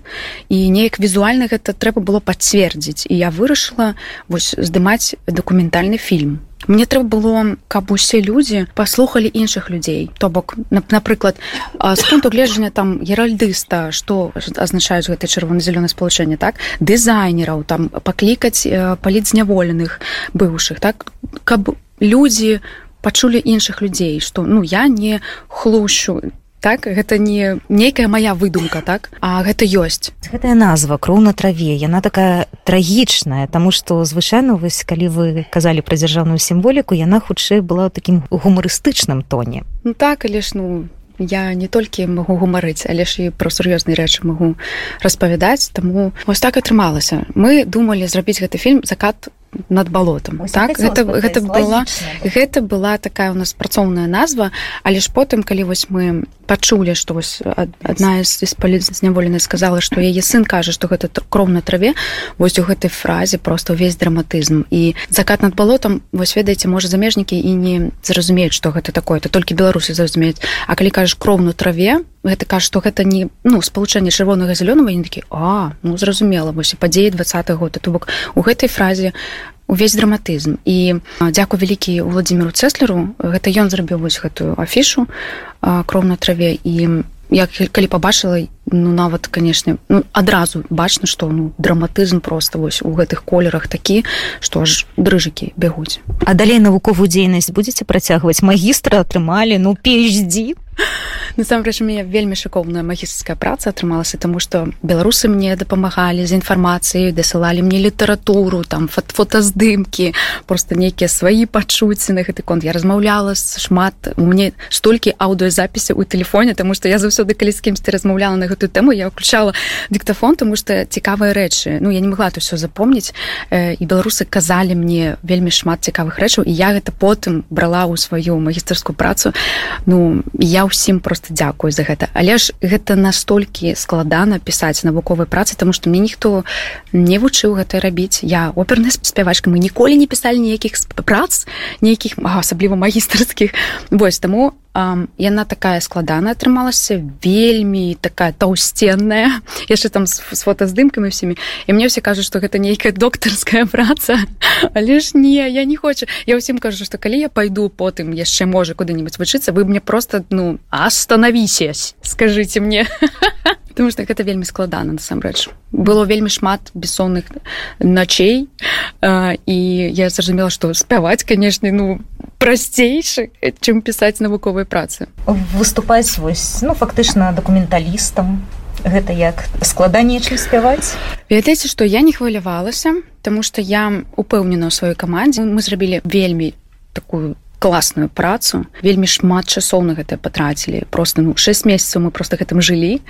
і неяк візуальна гэта трэба было пацвердзіць. І я вырашыла вось здымаць дакументальны фільм мне трэба было каб усе людзі паслухалі іншых людзей. То бок напрыклад з пункту гледжання там геральдыста что азначаюць гэта чырвона-зялёна спалучэнне так? Дызайнераў там паклікаць паліць зняволеных быўшых так? Каб людзі пачулі іншых людзей што ну я не хлущу так? Гэта не нейкая моя выдумка так? А гэта ёсць. Гэтая назва кроў на траве яна такая трагічная тому что звычайно вось калі вы казалі пра дзяржаўную сімволіку яна хутчэй была ў такім гумарыстычным тоне. Ну так але ж ну я не толькі магу гумарыць але ж і пра сур'ёзныя рэчы магу распавядаць таму вось так атрымалася. Мы думалі зрабіць гэты фільм закат над балотам так гэта, гэта была гэта была такая у нас працоўная назва. Але ж потым калі вось мы пачулі што вось адна з палізняволенай сказала што яе сын кажа што гэта кров на траве вось у гэтай фразе просто ўвесь драматызм і закат над балотам вось ведаеце можа замежнікі і не зразумеюць што гэта такое то толькі беларусы зразумеюць А калі кажаш кров на траве гэта кажа што гэта не ну спалучэнне чырвонага зялёнага не такі а ну зразумела вось і падзеі два год то бок у гэтай фразе увесь драматызм. І дзякую вялікі владимиру цеслеру гэта ён зрабіў вось гэтую афішу кров на траве і як калі побачыла ну нават канешне ну, адразу бачна што ну драматызм просто вось у гэтых колерах такі што аж дрыжыкі бягуць. А далей навуковую дзейнасць будзеце працягваць? Магістра атрымалі? Ну пейдзі насамрэч мне вельмі шыкоўная магістрская праца атрымалася тому что беларусы мне дапамагалі з інфармацыяй дасылалі мне літаратуру там фот фотаздымкі просто нейкія свае пачуцці. На гэты конт я размаўляла шмат у мне столькі аўдыозапісы ў тэлефоне тому что я заўсёды калі з кімсьці размаўляла на гэтую тэму я ўключала дыктафон тому что цікавыя рэчы. Ну я не могла то все запомніць. І беларусы казалі мне вельмі шмат цікавых рэчаў і я гэта потым брала ў сваю магістарскую працу. Ну я ўсім просто дзякую за гэта. Але ж гэта настолькі складана пісаць навуковай працы тому что мне ніхто не вучыў гэта рабіць. Я оперная спявачка мы ніколі не пісалі ніякіх прац нейкіх асабліва магістарскіх вось таму яна такая складаная атрымалася вельмі такая таўсценная яшчэ там з, з фотаздымкамі всімі. І мне все кажуць что гэта нейкая доктарская праца. Але ж не я не хочу. Я ўсім кажу что калі я пойду потым яшчэ можа куды-нибудь вучыцца вы мне просто ну остановісесь скажите мне потому что гэта вельмі складана насамрэч было вельмі шмат бессонных начей і я зразумела что спяваць канешне ну прасцейшы чым пісаць навуковай працы выступаць вось ну фактычна дакументалістам гэта як складаней чым спяваць ведаеце што я не хвалявалася тому что я упэўнена ў сваёй камандзе мы зрабілі вельмі такую класную працу. Вельмі шмат часоў на гэта патрацілі просто ну 6 месяцаў мы просто гэтым жылі.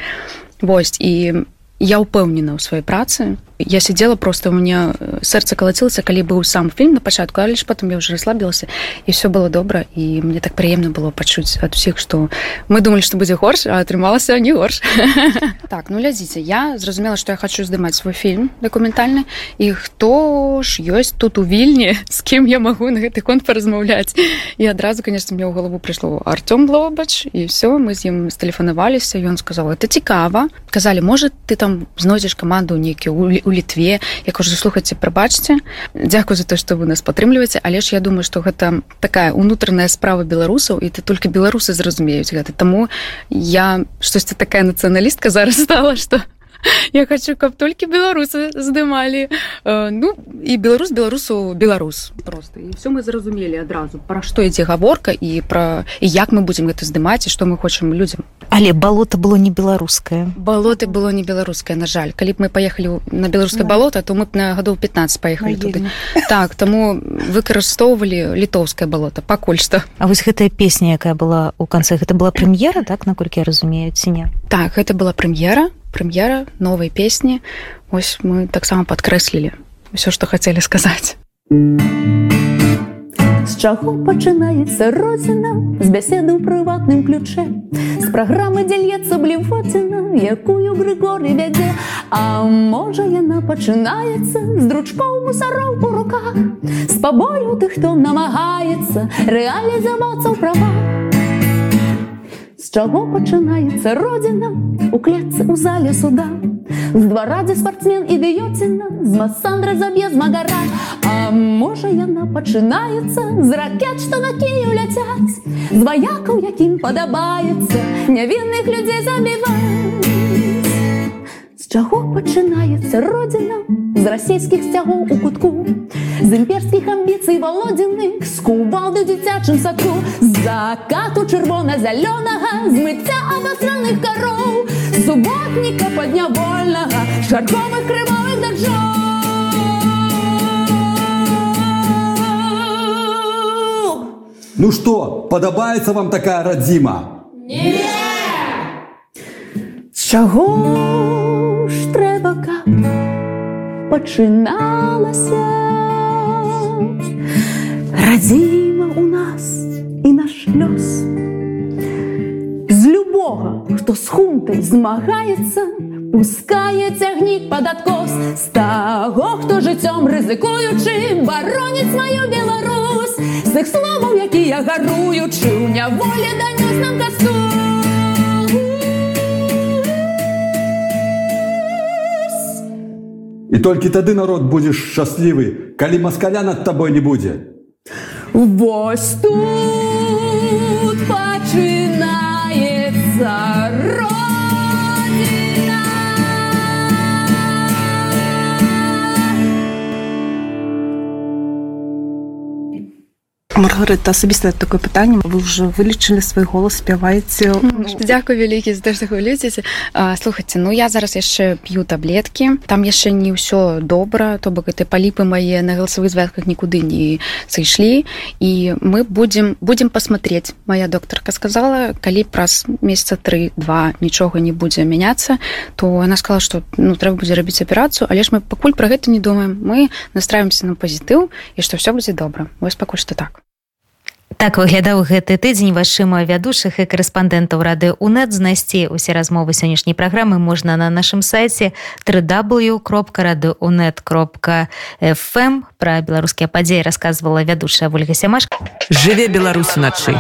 Вось і я ўпэўнена ў сваёй працы я сидела просто у меня сэрца калацілася калі быў сам фільм на пачатку але ж потом я уже расслабілася і все было добра і мне так прыемна было пачуць ад усіх что мы думали что будзе горш атрымалася не горш. Так ну глядзіце я зразумела что я хочу здымаць свой фільм дакументальны і хто ж ёсць тут у вільні з кем я могу на гэты конт паразмаўляць і адразу конечно мне ў голову прыйшло Артём лобач і все мы з ім стэлефанаваліся ён сказал это цікава казалі может ты там знойдзеш каманду нейкі у літве. Я кажу слухайце прабачце дзякую за то что вы нас падтрымліваеце але ж я думаю что гэта такая унутраная справа беларусаў і ты только беларусы зразумеюць гэта. Таму я штосьці такая нацыяналістка зараз стала что я хочу каб толькі беларусы здымалі э, ну і беларус беларусу беларус просто. І все мы зразумелі адразу пра што ідзе гаворка і пра і як мы будзем гэта здымаць і што мы хочам людзям але балота было не беларускае балоты было не беларускае на жаль. Калі б мы паехалі на беларускае да. балота то мы б на гадоў 15 паехалі туды так таму выкарыстоўвалі літоўскае балота пакуль што А вось гэтая песня якая была у канцы гэта была прэм'ера так наколькі я разумею ці не так гэта была прэм'ера прэм'ера новай песні ось мы таксама падкрэслілі ўсё што хацелі сказаць з чаго пачынаецца родзіна з бяседы ў прыватным ключе. З праграмы дзельецца блівоціна якую грыгоры вядзе А можа яна пачынаецца з дручкоў мусароў у руках з пабою ты хто намагаецца рэалізавацца ў правах З чаго пачынаецца родзіна у клетцы ў зале суда. З двара дзе спартсмен ідыёціна з масандра заб'е магара. А можа яна пачынаецца з ракет, што на кію ляцяць. З ваякаў, якім падабаецца, нявінных людзей забіваць. З чаго пачынаецца родзіна з расійскіх сцягоў у кутку з імперскіх амбіцый валодзіных з кувалды дзіцячым саку закату чырвона-зялёнага змыцця абастраных кароў суботніка паднявольнага шарковых крывавых дажоў Ну что, подобается вам такая родзіма? З чаго каб пачыналася Радзіма у нас і наш лёс. З любога, хто з хунтай змагаецца, пускае цягнік пад адкос з таго, хто жыццём рызыкуючы бароніць сваю Беларусь. З тых словаў, якія гаруючы ў няволі данёс нам касту. І толькі тады народ будзеш шчаслівы, калі маскаля над табой не будзе. Вось тут Маргарита, асабіста такое пытанне вы ўжо вылічылі свой голас спяваеце Дякую вялікі за што хвалюцеся слухайце ну я зараз яшчэ п'ю таблеткі там яшчэ не ўсё добра то бок гэты паліпы мае на галасавых звязках нікуды не сышлі і мы будем будем посмотреть. Моя доктарка сказала калі праз месяца три-два нічога не будзе мяняцца то она сказала что ну трэба будзе рабіць аперацыю але ж мы пакуль про гэта не думаем. Мы настраиваемся на пазітыў і што все будзе добра вось пакуль што так Так выглядаў гэты тыдзень вашыма вядушых і корэспандэнтаў рады унет знайсці усе размовы сённяшняй праграмы можна на нашым сайце www.радыунет.фм пра беларускія падзеі расказвала вядушая ольга сямашка жыве беларус уначы